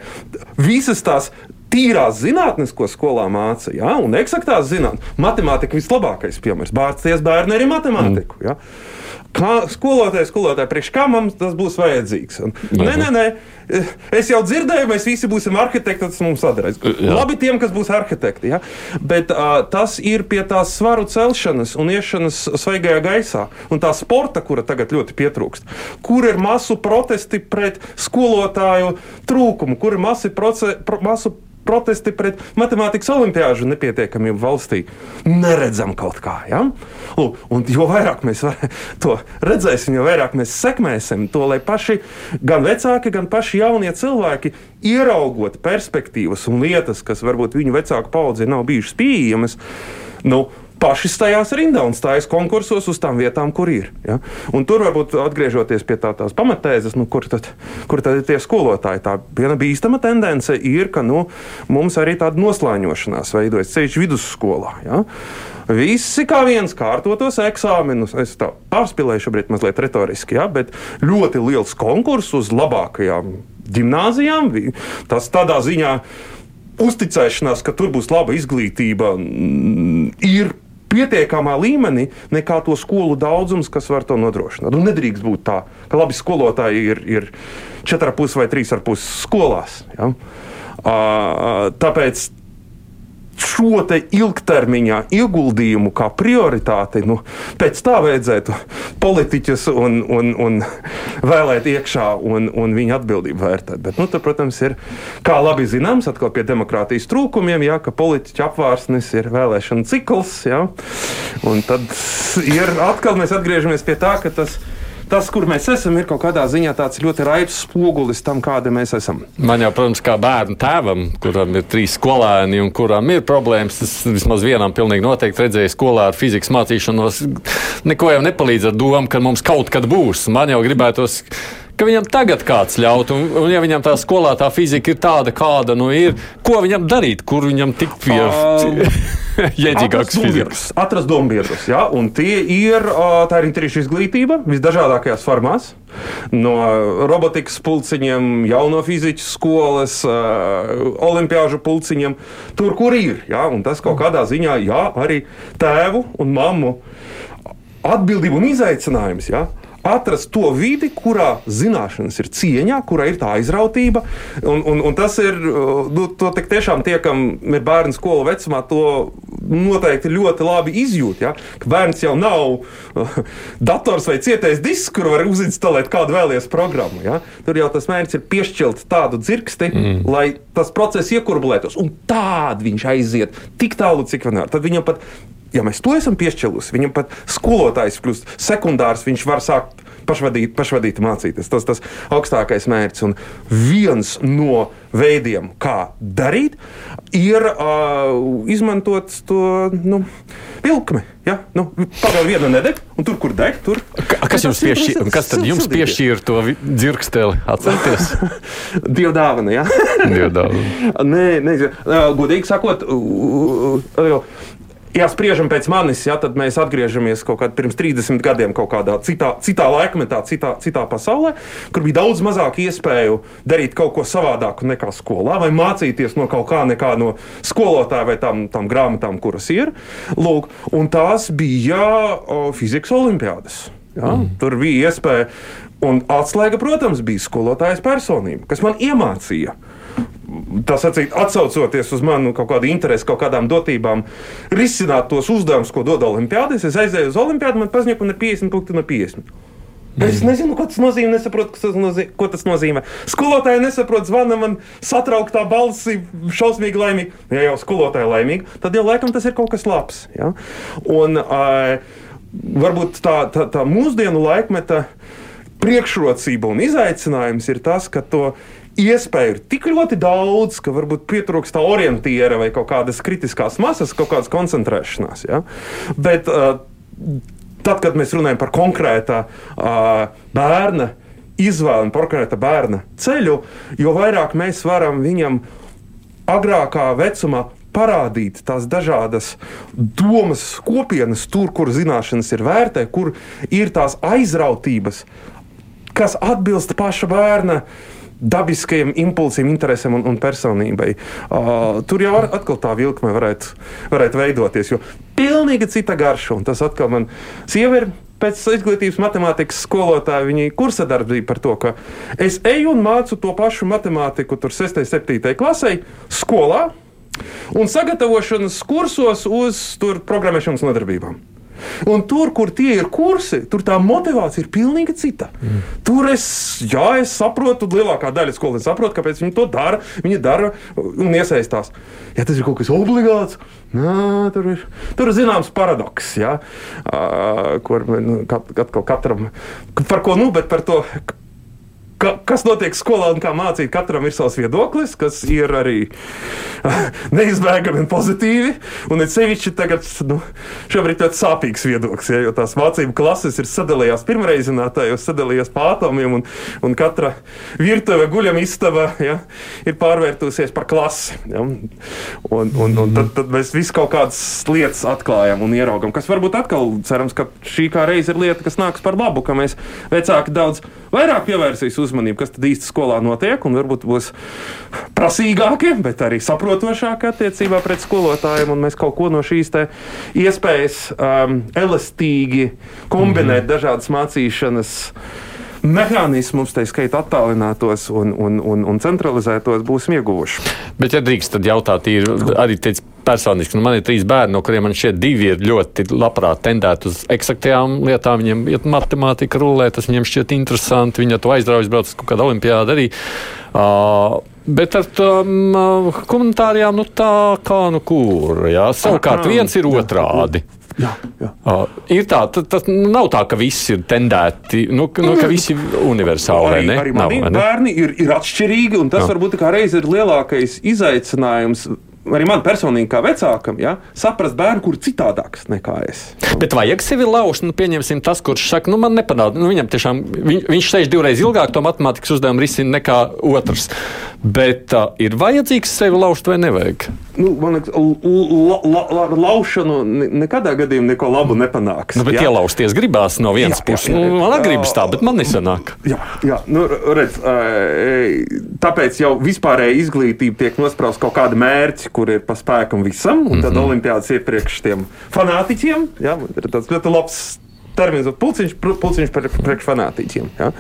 Visas tās tīrās zinātnes, ko skolā māca, ja, un eksaktās zinātnes, matemātika vislabākais piemērs. Bārcis bērni arī matemātiku. Mm. Ja. Kā skolotāji, skolotāji, priekš kā mums tas būs vajadzīgs? Un, nē, nē, nē, es jau dzirdēju, mēs visi būsim arhitekti, tas mums sadarēs. Labi tiem, kas būs arhitekti, ja? bet uh, tas ir pie tās svaru celšanas un iešanas svaigajā gaisā. Un tā sporta, kura tagad ļoti pietrūkst, kur ir masu protesti pret skolotāju trūkumu, kur ir masu, proce, pro, masu protesti pret matemātikas olimpiāžu nepietiekamību valstī. Neredzam kaut kā. Ja? Lūk, un jo vairāk mēs to redzēsim, jo vairāk mēs sekmēsim to, lai paši, gan vecāki, gan paši jaunie cilvēki, ieraugot perspektīvas un lietas, kas varbūt viņu vecāku paudzei nav bijušas pieejamas, nu, paši stājās rindā un stājas konkursos uz tām vietām, kur ir. Ja? Un tur varbūt atgriežoties pie tā, tās pamatēzes, nu, kur, tad, kur tad ir tie skolotāji. Tā viena bīstama tendence ir, ka nu, mums arī tāda noslēņošanās veidojas ceļš vidusskolā. Ja? Visi kā viens kārtotos eksāmenus. Es tā pārspīlēju šobrīd mazliet retoriski, ja? bet ļoti liels konkurss uz labākajām gimnāzijām. Tas tādā ziņā uzticēšanās, ka tur būs laba izglītība, ir pietiekamā līmenī nekā to skolu daudzums, kas var to nodrošināt. Un nedrīkst būt tā, ka labi skolotāji ir, ir 4,5 vai 3,5 skolās. Ja? Uh, tāpēc šo ilgtermiņā ieguldījumu kā prioritāti, nu, pēc tā vajadzētu politiķus un, un, un vēlēt iekšā un, un viņa atbildību vērtēt. Bet, nu, tad, protams, ir kā labi zināms, atkal pie demokrātijas trūkumiem, ja, ka politiķa apvārsnes ir vēlēšana cikls. Ja, un tad ir atkal mēs atgriežamies pie tā, ka tas ir tas, kur mēs esam, ir kaut kādā ziņā tāds ļoti raibs spogulis tam, kāda mēs esam. Man jau, protams, kā bērnu tēvam, kuram ir trīs skolēni un kuram ir problēmas, tas vismaz vienam pilnīgi noteikti redzēja skolā ar fizikas mācīšanos, neko jau nepalīdz ar domu, ka mums kaut kad būs. Man jau gribētos ka viņam tagad kāds ļaut, un, un ja viņam tā skolā tā fizika ir tāda, kāda nu ir, ko viņam darīt, kur viņam tikt pie jēdzīgākas fizikas? Atrast dombiedrus, jā, un tie ir, tā ir interešu izglītība visdažādākajās formās. No robotikas pulciņiem, jauno fizikas skolas, olimpiāžu pulciņiem, tur, kur ir. Jā, un tas kaut kādā ziņā jā, arī tēvu un mammu atbildību un izaicinājums. Jā, atrast to vidi, kurā zināšanas ir cieņā, kurā ir tā aizrautība. Un, un, un tas ir, nu, to tiešām tie, kam ir bērnu skolu vecumā, to noteikti ļoti labi izjūt. Ja? Ka bērns jau nav uh, dators vai cietais disks, kur var uzinstalēt kādu vēlēties programmu. Ja? Tur jau tas mērķis ir piešķirt tādu dzirksti, mm. lai tas process iekurbulētos. Un tādu viņš aiziet tik tālu, cik vien var. Tad viņam pat ja mēs to esam piešķīruši, viņam pat skolotājs kļūst sekundārs, viņš var sākt pašvadīt, pašvadīt mācīties. Tas ir tas augstākais mērķis. Un viens no veidiem, kā darīt, ir uh, izmantot to nu, vilkli. Ja? Nu, Pagaidā viena nedeg, un tur, kur deg, tur. Ka, kas jums piešķīra? Kas tad jums piešķīra to dzirksteli? Atcerieties! Dieva dāvana, jā. Dieva dāvana. nē, nē, godīgi sakot, Ja spriežam pēc manis, ja, tad mēs atgriežamies kaut kādā pirms 30 gadiem, kaut kādā citā, citā laikmetā, citā, citā pasaulē, kur bija daudz mazāk iespēju darīt kaut ko savādāku nekā skolā, vai mācīties no kaut kā, nekā no skolotāja vai tām, tām grāmatām, kuras ir. Lūk, un tās bija o, fizikas olimpiādas. Ja? Mm. Tur bija iespēja, un atslēga, protams, bija skolotājas personība, kas man iemācīja tā sacīt, atsaucoties uz manu kaut kādu interesi, kaut kādām dotībām, risināt tos uzdevumus, ko dod Olimpijādēs. Es aizēju uz Olimpijādu, man paziņoja, ka man ir 50 punkti no 50. Es nezinu, ko tas nozīmē, nesaprotu, tas nozīmē, ko tas nozīmē. Skolotāja nesaprot, zvana man satrauktā balsi, šausmīgi laimīga. Ja jau skolotāja laimīga, tad jau laikam tas ir kaut kas labs. Ja? Un, uh, varbūt tā, tā, tā mūsdienu laikmeta priekšrocība un izaicinājums ir tas, ka to iespēju ir tik ļoti daudz, ka varbūt pietrūkst tā orientiera vai kaut kādas kritiskās masas, kaut kādas koncentrēšanās. Ja? Bet uh, tad, kad mēs runājam par konkrēta uh, bērna izvēli un konkrēta bērna ceļu, jo vairāk mēs varam viņam agrākā vecumā parādīt tās dažādas domas kopienas, tur, kur zināšanas ir vērtē, kur ir tās aizrautības, kas atbilst paša bērna uh, dabiskajiem impulsiem, interesēm un, un personībai. Uh, tur jau ar, atkal tā vilkme varētu, varētu veidoties, jo pilnīgi cita garša. Un tas atkal man sieva ir pēc izglītības matemātikas skolotāja viņa kursa darbība par to, ka es eju un mācu to pašu matemātiku, tur 6, 7 klasē, skolā un sagatavošanas kursos uz programmēšanas nodarbībām. Un tur, kur tie ir kursi, tur tā motivācija ir pilnīgi cita. Mm. Tur es, jā, es saprotu, lielākā daļa skolēnu saprot, kāpēc viņi to dara. Viņi dara un iesaistās. Ja tas ir kaut kas obligāts, nā, tur ir tur ir zināms paradoks, ja, uh, kur nu, kat, katram, par ko nu, bet par to ka, kas notiek skolā un kā mācīt, katram ir savs viedoklis, kas ir arī neizbēgami un pozitīvi. Un it sevišķi tagad, nu, šobrīd ļoti sāpīgs viedoklis, ja, jo tās mācību klases ir sadalījās pirmreizinātājos, sadalījās pa atomiem, un, un katra virtuve guļama istaba ja, ir pārvērtusies par klasi. Ja. Un, un, un tad, tad mēs visu kaut kādas lietas atklājam un ieraugam, kas varbūt atkal cerams, ka šī kā reize ir lieta, kas nāks par labu, ka mēs vecāki daudz vairāk pievērsīs uzmanību, kas tad īsti skolā notiek, un varbūt būs prasīgāki, bet arī saprotošāki attiecībā pret skolotājiem, un mēs kaut ko no šīs iespējas um, elastīgi kombinēt mm -hmm. dažādas mācīšanas mehānismus, tā skaitā attālinātos un, un, un, un centralizētos, būsim ieguvuši. Bet, ja drīkst, tad jautāt, ir arī teicis personiski, nu man ir trīs bērni, no kuriem man šie divi ir ļoti labprāt tendēti uz eksaktajām lietām. Viņiem ir matemātika rulē, tas viņiem šķiet interesanti. Viņi to aizraujas, brauc uz kaut kādu olimpiādu arī. Uh, Bet ar tām uh, komentārijām, nu tā kā nu kur. Jā. Savukārt viens ir otrādi. Jā. Jā, jā. Uh, ir tā, tas nav tā, ka viss ir tendēti, nu, nu, ka visi ir universāli. Arī, arī mani nav, bērni ir, ir atšķirīgi, un tas jā. varbūt kā reiz ir lielākais izaicinājums arī man personīgi, kā vecākam, ja, saprast bērnu, kurš citādāks nekā es. Bet vajag sevi lauzt. Nu, pieņemsim, tas, kurš saka, nu, man nepanāk, nu, viņam tiešām, viņ, viņš sēž divreiz ilgāk to matemātikas uzdevumu risina nekā otrs. Bet uh, ir vajadzīgs sevi lauzt vai nevajag? Nu, man liekas, la, la, la, laušanu nekādā gadījumā neko labu nepanāks. Nu, bet jā. ielausties gribās no vienas jā, puses. Jā, jā, nu, man gribas tā, bet man nesanāk. Jā, jā nu, redz, tāpēc jau vispārēja izglītība tiek nospraust kaut kāda mērķa kur ir pa spēkam visam, un tad mm -hmm. olimpiādas iepriekš tiem fanātiķiem. Ja, ir tāds ļoti labs termins, pulciņš, pulciņš priekš fanātiķiem. Ja?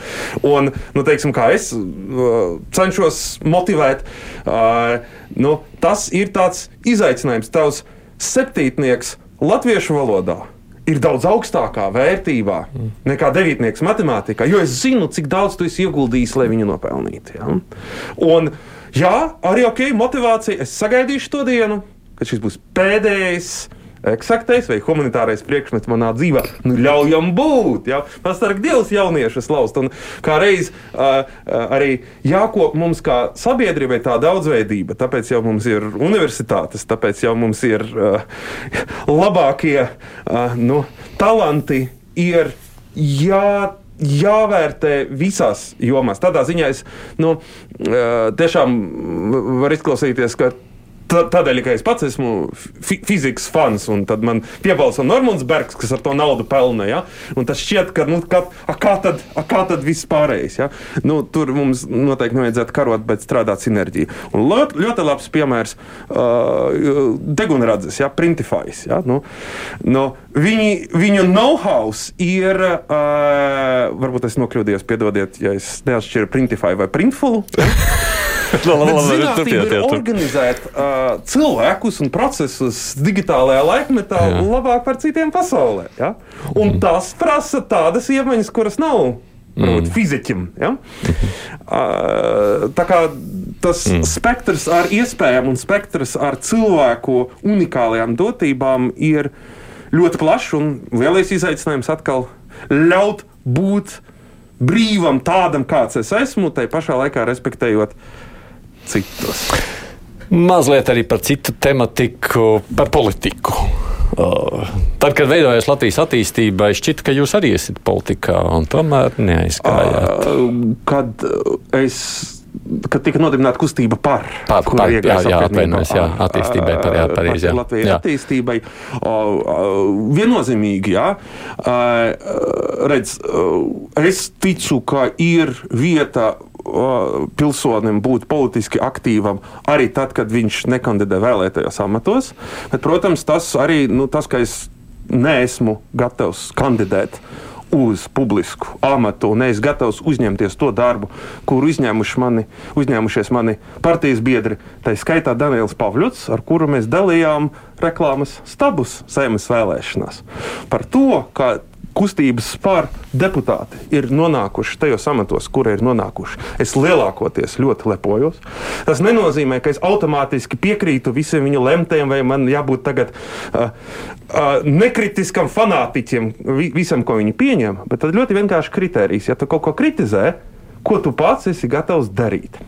Un, nu, teiksim, kā es uh, cenšos motivēt, uh, nu, tas ir tāds izaicinājums. Tavs septītnieks latviešu valodā ir daudz augstākā vērtībā nekā devītnieks matemātikā, jo es zinu, cik daudz tu esi ieguldījis, lai viņu nopelnītu. Ja? Un, jā, arī ok, motivācija. Es sagaidīšu to dienu, kad šis būs pēdējais eksaktais vai humanitārais priekšmets manā dzīvē. Nu, ļaujam būt, ja pastāv Dievs jauniešus laust. Un kā reiz uh, arī jākop mums kā sabiedrībai tā daudzveidība, tāpēc jau mums ir universitātes, tāpēc jau mums ir uh, labākie uh, nu, talanti, ir jā jāvērtē visās jomās. Tādā ziņā es nu, tiešām varu izklausīties, ka Tādēļ, ka es pats esmu fi fizikas fans, un tad man piebalso Normons Bergs, kas ar to naudu pelna. Ja? Un tas šķiet, ka nu, kā, a, kā, tad, a, kā tad viss pārējais. Ja? Nu, tur mums noteikti nevajadzētu karot, bet strādāt sinerģiju. Un ļoti, ļoti labs piemērs uh, degunradzes, ja? Printify's. Ja? Nu, nu, viņi, viņu know-how ir, uh, varbūt es nokļūdījos, piedodiet, ja es neatšķiru Printify vai Printful. Ja? Zinātnība ir organizēt uh, cilvēkus un procesus digitālajā laikmetā Jā. labāk par citiem pasaulē. Ja? Un mm. tas prasa tādas iemaņas, kuras nav mm. fiziķim. Ja? Uh, tā kā tas mm. spektrs ar iespējām un spektrs ar cilvēku unikālajām dotībām ir ļoti plašs un lielais izaicinājums atkal ļaut būt brīvam, tādam, kāds es esmu, tai pašā laikā respektējot citus. Mazliet arī par citu tematiku, par politiku. Tad, kad veidojās Latvijas attīstība, šķita, ka jūs arī esat politikā, un tomēr neaizgājāt. Kad es kad tika nodibināta kustība par, jā, attīstībai, par, jā, pareizi, jā. Latvijas jā. attīstībai. O, o, viennozīmīgi, jā. Redz, es ticu, ka ir vieta pilsonim būt politiski aktīvam arī tad, kad viņš nekandidē vēlētajos amatos. Bet, protams, tas arī nu, tas, ka es neesmu gatavs kandidēt uz publisku amatu, un es gatavs uzņemties to darbu, kuru mani, uzņēmušies mani partijas biedri, tā skaitā Daniels Pavļots, ar kuru mēs dalījām reklāmas stabus sēmas vēlēšanās. Par to, ka kustības par deputāti ir nonākuši tajos amatos, kur ir nonākuši. Es lielākoties ļoti lepojos. Tas nenozīmē, ka es automātiski piekrītu visiem viņa lemtiem, vai man jābūt tagad uh, uh, nekritiskam fanātiķim vi visam, ko viņi pieņem. Bet tad ļoti vienkārši kriterijs. Ja tu kaut ko kritizē, ko tu pats esi gatavs darīt?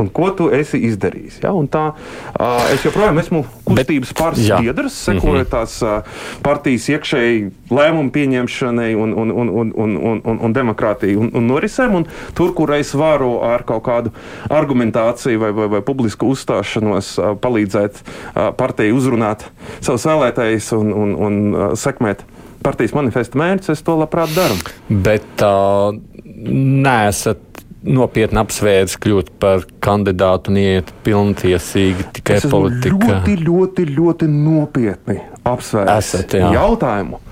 Un ko tu esi izdarījis. Ja? Un tā, uh, es joprojām esmu kustības pāris biedrs, sekoju mhm. tās uh, partijas iekšēji lēmumu pieņemšanai un, un, un, un, un, un, un, un demokrātiju un, un norisēm. Un tur, kur es varu ar kaut kādu argumentāciju vai, vai, vai publisku uzstāšanos uh, palīdzēt uh, partijai uzrunāt savus vēlētājus un, un, un uh, sekmēt partijas manifesta mērķus, es to labprāt daru. Bet uh, nesat nopietni apsvērs kļūt par kandidātu un iet pilntiesīgi tikai es politikā? Ļoti, ļoti, ļoti nopietni apsvērs jautājumu.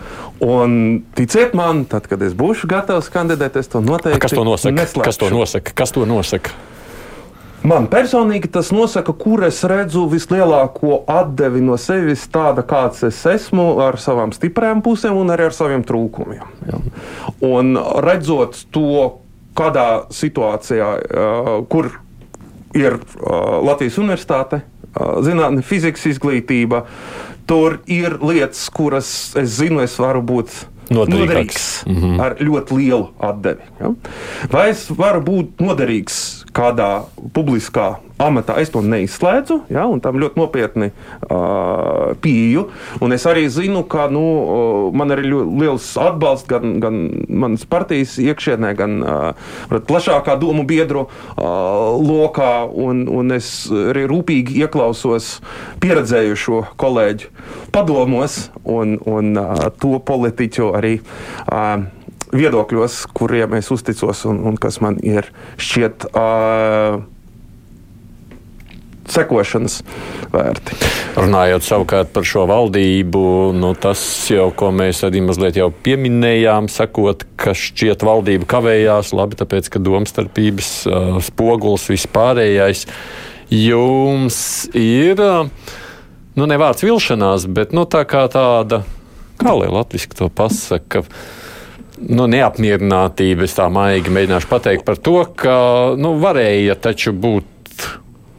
Un ticiet man, tad, kad es būšu gatavs kandidēt, es to noteikti Kas to nosaka? Neslēpšu. Kas to nosaka? Kas to nosaka? Man personīgi tas nosaka, kur es redzu vislielāko atdevi no sevis, tāda kāds es esmu, ar savām stiprām pusēm un arī ar saviem trūkumiem. Ja. Un redzot to, kādā situācijā, kur ir Latvijas universitāte, zinātnē, fizikas izglītība, tur ir lietas, kuras es zinu, es varu būt noderīgs mm -hmm. ar ļoti lielu atdevi. Ja? Vai es varu būt noderīgs kādā publiskā amatā es to neizslēdzu, ja, un tam ļoti nopietni uh, pieeju. Un es arī zinu, ka nu, man ir liels atbalsts gan, gan manas partijas iekšienē, gan uh, plašākā domu biedru uh, lokā, un, un es arī rūpīgi ieklausos pieredzējušo kolēģu padomos un, un uh, to politiķu arī. Uh, viedokļos, kuriem es uzticos un, un kas man ir šķiet uh, sekošanas vērti. Runājot savukārt par šo valdību, nu, tas jau, ko mēs arī mazliet jau pieminējām, sakot, ka šķiet valdība kavējās, labi, tāpēc, ka domstarpības uh, spogulis vispārējais jums ir, uh, nu, ne vārds vilšanās, bet, nu, tā kā tāda, kā lai latviski to pasaka, nu, neapmierinātība, es tā maigi mēģināšu pateikt par to, ka nu, varēja taču būt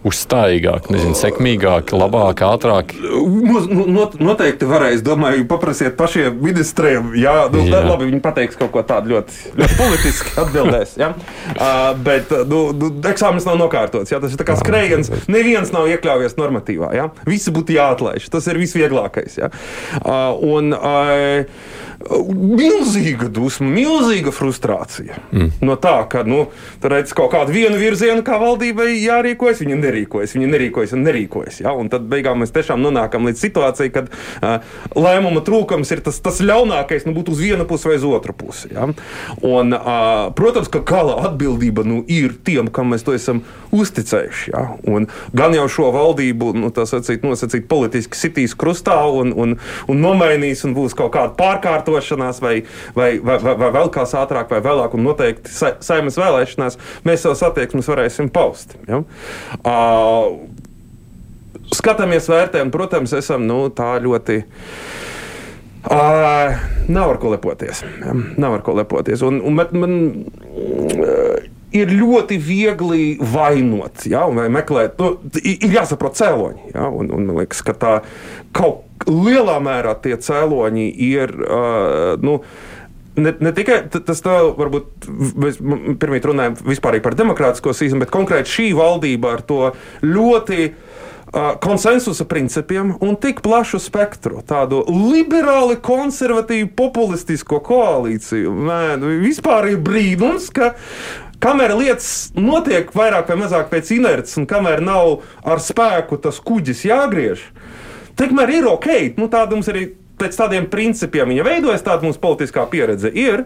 uzstājīgāk, nezinu, sekmīgāk, labāk, ātrāk? Not, noteikti varēs. Domāju, paprasiet pašiem ministriem. Jā, nu, jā. labi, viņi pateiks kaut ko tādu ļoti, ļoti politiski atbildēs. Ja? Uh, bet nu, nu, eksāmenis nav nokārtots. Ja? Tas ir kā skrējiens. Neviens nav iekļāvies normatīvā. Ja? Visi būtu jāatlaiž. Tas ir visvieglākais. Ja? Uh, un, uh, milzīga dusma, milzīga frustrācija mm. no tā, ka nu, redz kaut kādu vienu virzienu, kā valdībai jārīkojas. Viņa nerīkojas, viņa nerīkojas un nerīkojas. Ja? Un tad beigās mēs tiešām nonākam līdz situācijai, kad uh, lēmuma trūkums ir tas, tas ļaunākais, nu, būt uz vienu pusi vai uz otru pusi. Ja? Un, uh, protams, ka gala atbildība nu, ir tiem, kam mēs to esam uzticējuši. Ja? Un gan jau šo valdību nu, sacīt, nosacīt, politiski sitīs krustā un, un, un nomainīs, un būs kaut kāda pārkārtošanās, vai, vai, vai, vai, vai vēl kāds ātrāk vai vēlāk, un noteikti sa, saimnes vēlēšanās mēs savus attieksmes varēsim paust. Ja? Uh, skatāmies, vērtējam, protams, esam nu, tā ļoti. Uh, nav ar ko lepoties. Ja? Nav ar ko lepoties. Un, un, man, man, uh, ir ļoti viegli vainot, ja, vai meklēt, nu, ir jāsaprot cēloņi. Ja, un, un man liekas, ka tā kaut lielā mērā tie cēloņi ir. Uh, nu, Ne, ne tikai tas, tā, varbūt mēs pirmie runājam par demokrātisko sistēmu, bet konkrēti šī valdība ar to ļoti uh, konsensusa principiem un tik plašu spektru, tādu liberāli, konservatīvu, populistisko koalīciju. Man vispār ir brīnums, ka Kamēr lietas notiek vairāk vai mazāk pēc inerces, un kamēr nav ar spēku tas kuģis jāgriež, tikmēr ir ok. Nu, tāda mums arī pēc tādiem principiem viņa veidojas, tāda mums politiskā pieredze ir.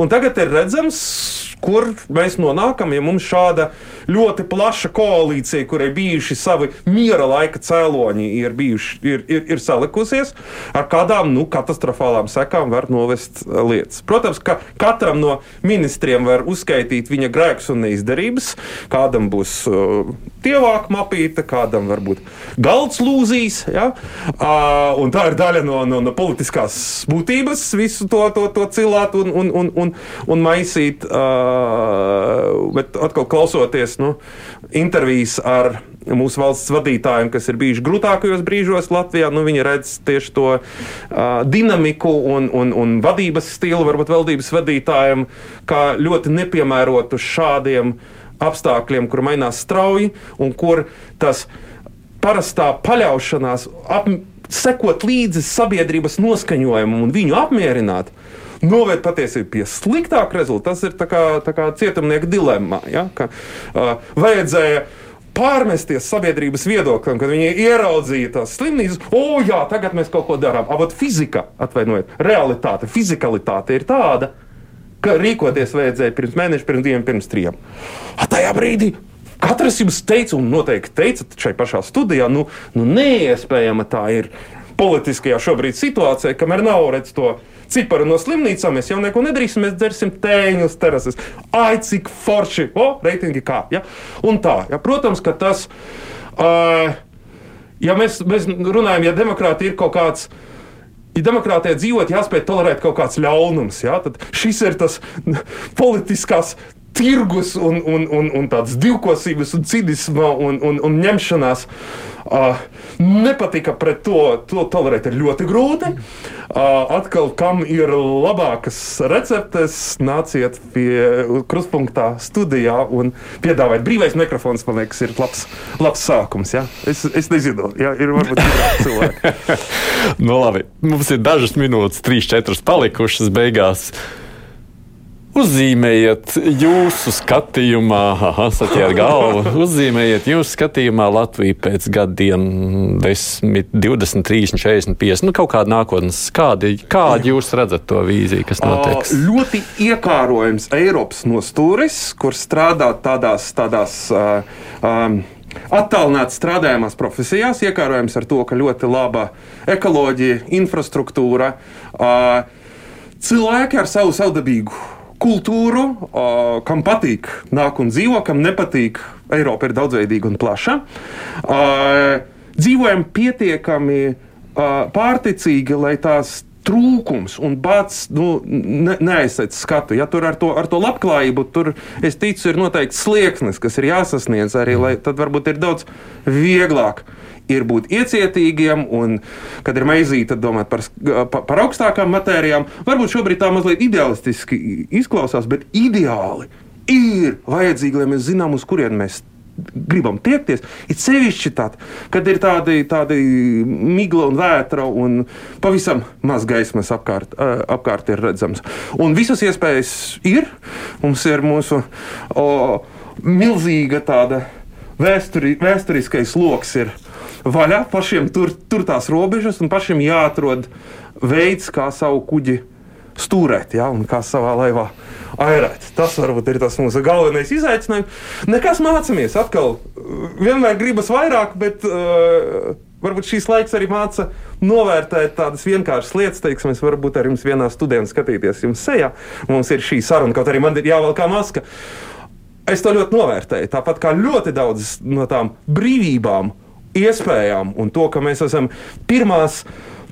Un tagad ir redzams, kur mēs nonākam, ja mums šāda ļoti plaša koalīcija, kurai bijuši savi miera laika cēloņi, ir, bijuši, ir, ir, ir salikusies, ar kādām nu, katastrofālām sekām var novest uh, lietas. Protams, ka katram no ministriem var uzskaitīt viņa grēkus un neizdarības. Kādam būs uh, tievāka mapīte, kādam varbūt galds lūzīs. Ja? Uh, tā ir daļa no, no, no politiskās būtības, visu to, to, to cilāt un, un, un, un, un maisīt. Uh, bet atkal klausoties nu, intervijas ar mūsu valsts vadītājiem, kas ir bijuši grūtākajos brīžos Latvijā, nu, viņi redz tieši to uh, dinamiku un, un, un vadības stilu, varbūt valdības vadītājiem, kā ļoti nepiemērotu šādiem apstākļiem, kur mainās strauji un kur tas parastā paļaušanās, ap, sekot līdzi sabiedrības noskaņojumam un viņu apmierināt noved patiesībā pie sliktāka rezultāta. Tas ir tā kā, tā kā cietumnieka dilemma. Ja? Ka, uh, vajadzēja pārmesties sabiedrības viedoklim, kad viņi ieraudzīja tās slimnīcas. O, jā, tagad mēs kaut ko darām. Abot fizika, atvainojiet, realitāte, fizikalitāte ir tāda, ka rīkoties vajadzēja pirms mēneša, pirms diviem, pirms trim. A tajā brīdī katrs jums teica, un noteikti teicat šai pašā studijā, nu, nu neiespējama tā ir politiskajā šobrīd situācijā, kamēr nav redz to ciparu no slimnīcām, mēs jau neko nedarīsim, mēs dzersim tēņu uz terases. Ai, cik forši! O, reitingi kā! Ja? Un tā, ja? protams, ka tas, uh, ja mēs, mēs runājam, ja demokrātija ir kaut kāds. Ja demokrātijā dzīvot, jāspēj tolerēt kaut kāds ļaunums, ja? tad šis ir tas politiskās tirgus un, un, un, un tādas divkosības un cinisma un, un, un ņemšanās. Uh, nepatika pret to, to tolerēt ir ļoti grūti. Uh, atkal, kam ir labākas receptes, nāciet pie krustpunktā studijā un piedāvājiet brīvais mikrofons. Man liekas, ir labs, labs sākums. Ja? Es, es nezinu, ja, ir varbūt cilvēki. nu, labi, mums ir dažas minūtes, trīs, četras palikušas beigās. Uzzīmējiet jūsu skatījumā, saķēr galvu. Uzzīmējiet jūsu skatījumā Latviju pēc gadiem 10, 20, 30, 40, 50. Nu, kaut kāda nākotnes. Kādi, kādi jūs redzat to vīziju, kas notiks? Uh, ļoti iekārojams Eiropas nostūris, kur strādāt tādās, tādās uh, um, attālināti strādājamās profesijās, iekārojams ar to, ka ļoti laba ekoloģija, infrastruktūra, cilvēki ar savu savdabīgu kultūru, kam patīk nāk un dzīvo, kam nepatīk. Eiropa ir daudzveidīga un plaša. Dzīvojam pietiekami pārticīgi, lai tās trūkums un bats nu, ne, neaizsēc skatu. Ja tur ar to, ar to labklājību, tur, es ticu, ir noteikti slieksnis, kas ir jāsasniedz arī, lai tad varbūt ir daudz vieglāk. Ir būt iecietīgiem, un, kad ir maizīte, tad domāt par, par, augstākām matērijām. Varbūt šobrīd tā mazliet ideālistiski izklausās, bet ideāli ir vajadzīgi, lai mēs zinām, uz kurien mēs gribam tiekties, ir sevišķi tad, kad ir tādi, tādi migla un vētra un pavisam maz gaismas apkārt, apkārt ir redzams. Un visas iespējas ir. Mums ir mūsu o, milzīga tāda vēsturi, vēsturiskais lokus vaļā, pašiem tur, tur tās robežas un pašiem jāatrod veids, kā savu kuģi stūrēt, ja, un kā savā laivā airēt. Tas varbūt ir tas mūsu galvenais izaicinājums. Nekas mācāmies, atkal vienmēr gribas vairāk, bet uh, varbūt šīs laiks arī māca novērtēt tādas vienkāršas lietas. Teiksim, es varu ar jums vienā studijā skatīties jums sejā. Mums ir šī saruna, kaut arī man ir jāvelk kā maska. Es to ļoti novērtēju. Tāpat kā ļoti daudz no tām brīvībām, iespējām un to, ka mēs esam pirmās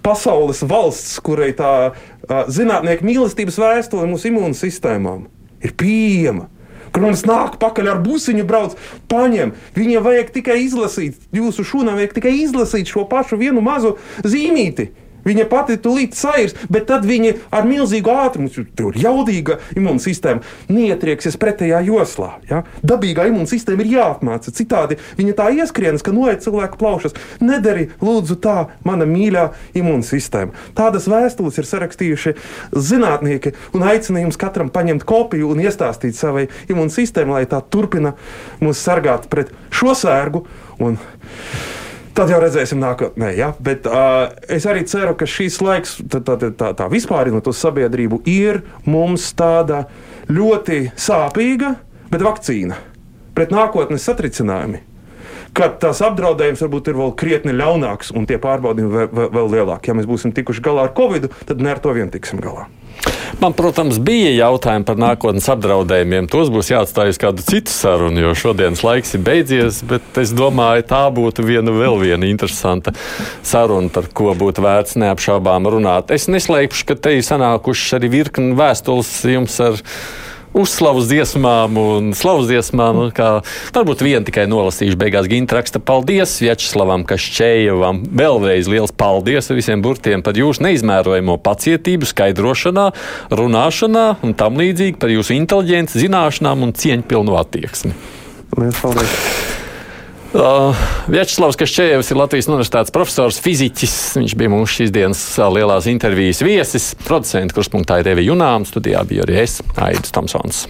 pasaules valsts, kurai tā uh, zinātnieku mīlestības vēstule mūsu imūnsistēmām ir pieejama. Kur mums nāk pakaļ ar busiņu, brauc, paņem. Viņiem vajag tikai izlasīt, jūsu šūnām vajag tikai izlasīt šo pašu vienu mazu zīmīti. Viņa pati tulīt sairs, bet tad viņa ar milzīgu ātrumu, tur ir jaudīga imūnsistēma, neietrieksies pretējā joslā. Ja? Dabīgā imūnsistēma ir jāapmāca. Citādi viņa tā ieskrienas, ka noiet cilvēku plaušas. Nedari, lūdzu, tā, mana mīļā imūnsistēma. Tādas vēstules ir sarakstījuši zinātnieki un aicina jums katram paņemt kopiju un iestāstīt savai imūnsistēmai, lai tā turpina mūs sargāt pret šo sērgu. Un Tad jau redzēsim nākotnē. Ja? Bet uh, es arī ceru, ka šīs laiks, tā, tā, tā, tā vispārinot uz sabiedrību, ir mums tāda ļoti sāpīga, bet vakcīna pret nākotnes satricinājumiem. Kad tās apdraudējums varbūt ir vēl krietni ļaunāks un tie pārbaudījumi vēl, vēl, vēl lielāki. Ja mēs būsim tikuši galā ar Covid, tad ne ar to vien tiksim galā. Man, protams, bija jautājumi par nākotnes apdraudējumiem. Tos būs jāatstāj uz kādu citu sarunu, jo šodienas laiks ir beidzies. Bet es domāju, tā būtu viena vēl viena interesanta saruna, par ko būtu vērts neapšaubām runāt. Es neslēpšu, ka te ir sanākušas arī virkni vēstules jums ar uzslavas dziesmām un slavas dziesmām. Un kā, varbūt vienu tikai nolasīšu. Beigās Ginta raksta paldies Vjačeslavam Kašķējevam. Vēlreiz liels paldies visiem burtiem par jūsu neizmērojamo pacietību, skaidrošanā, runāšanā un tam līdzīgi par jūsu inteliģenci, zināšanām un cieņpilnu attieksmi. Liels paldies! Uh, Vjačeslavs Kašķējevs ir Latvijas Universitātes profesors, fiziķis. Viņš bija mūsu šīs dienas lielās intervijas viesis. Producents kurspunktā ir Evi Junāms, studijā bija arī es, Aidis Tomsons.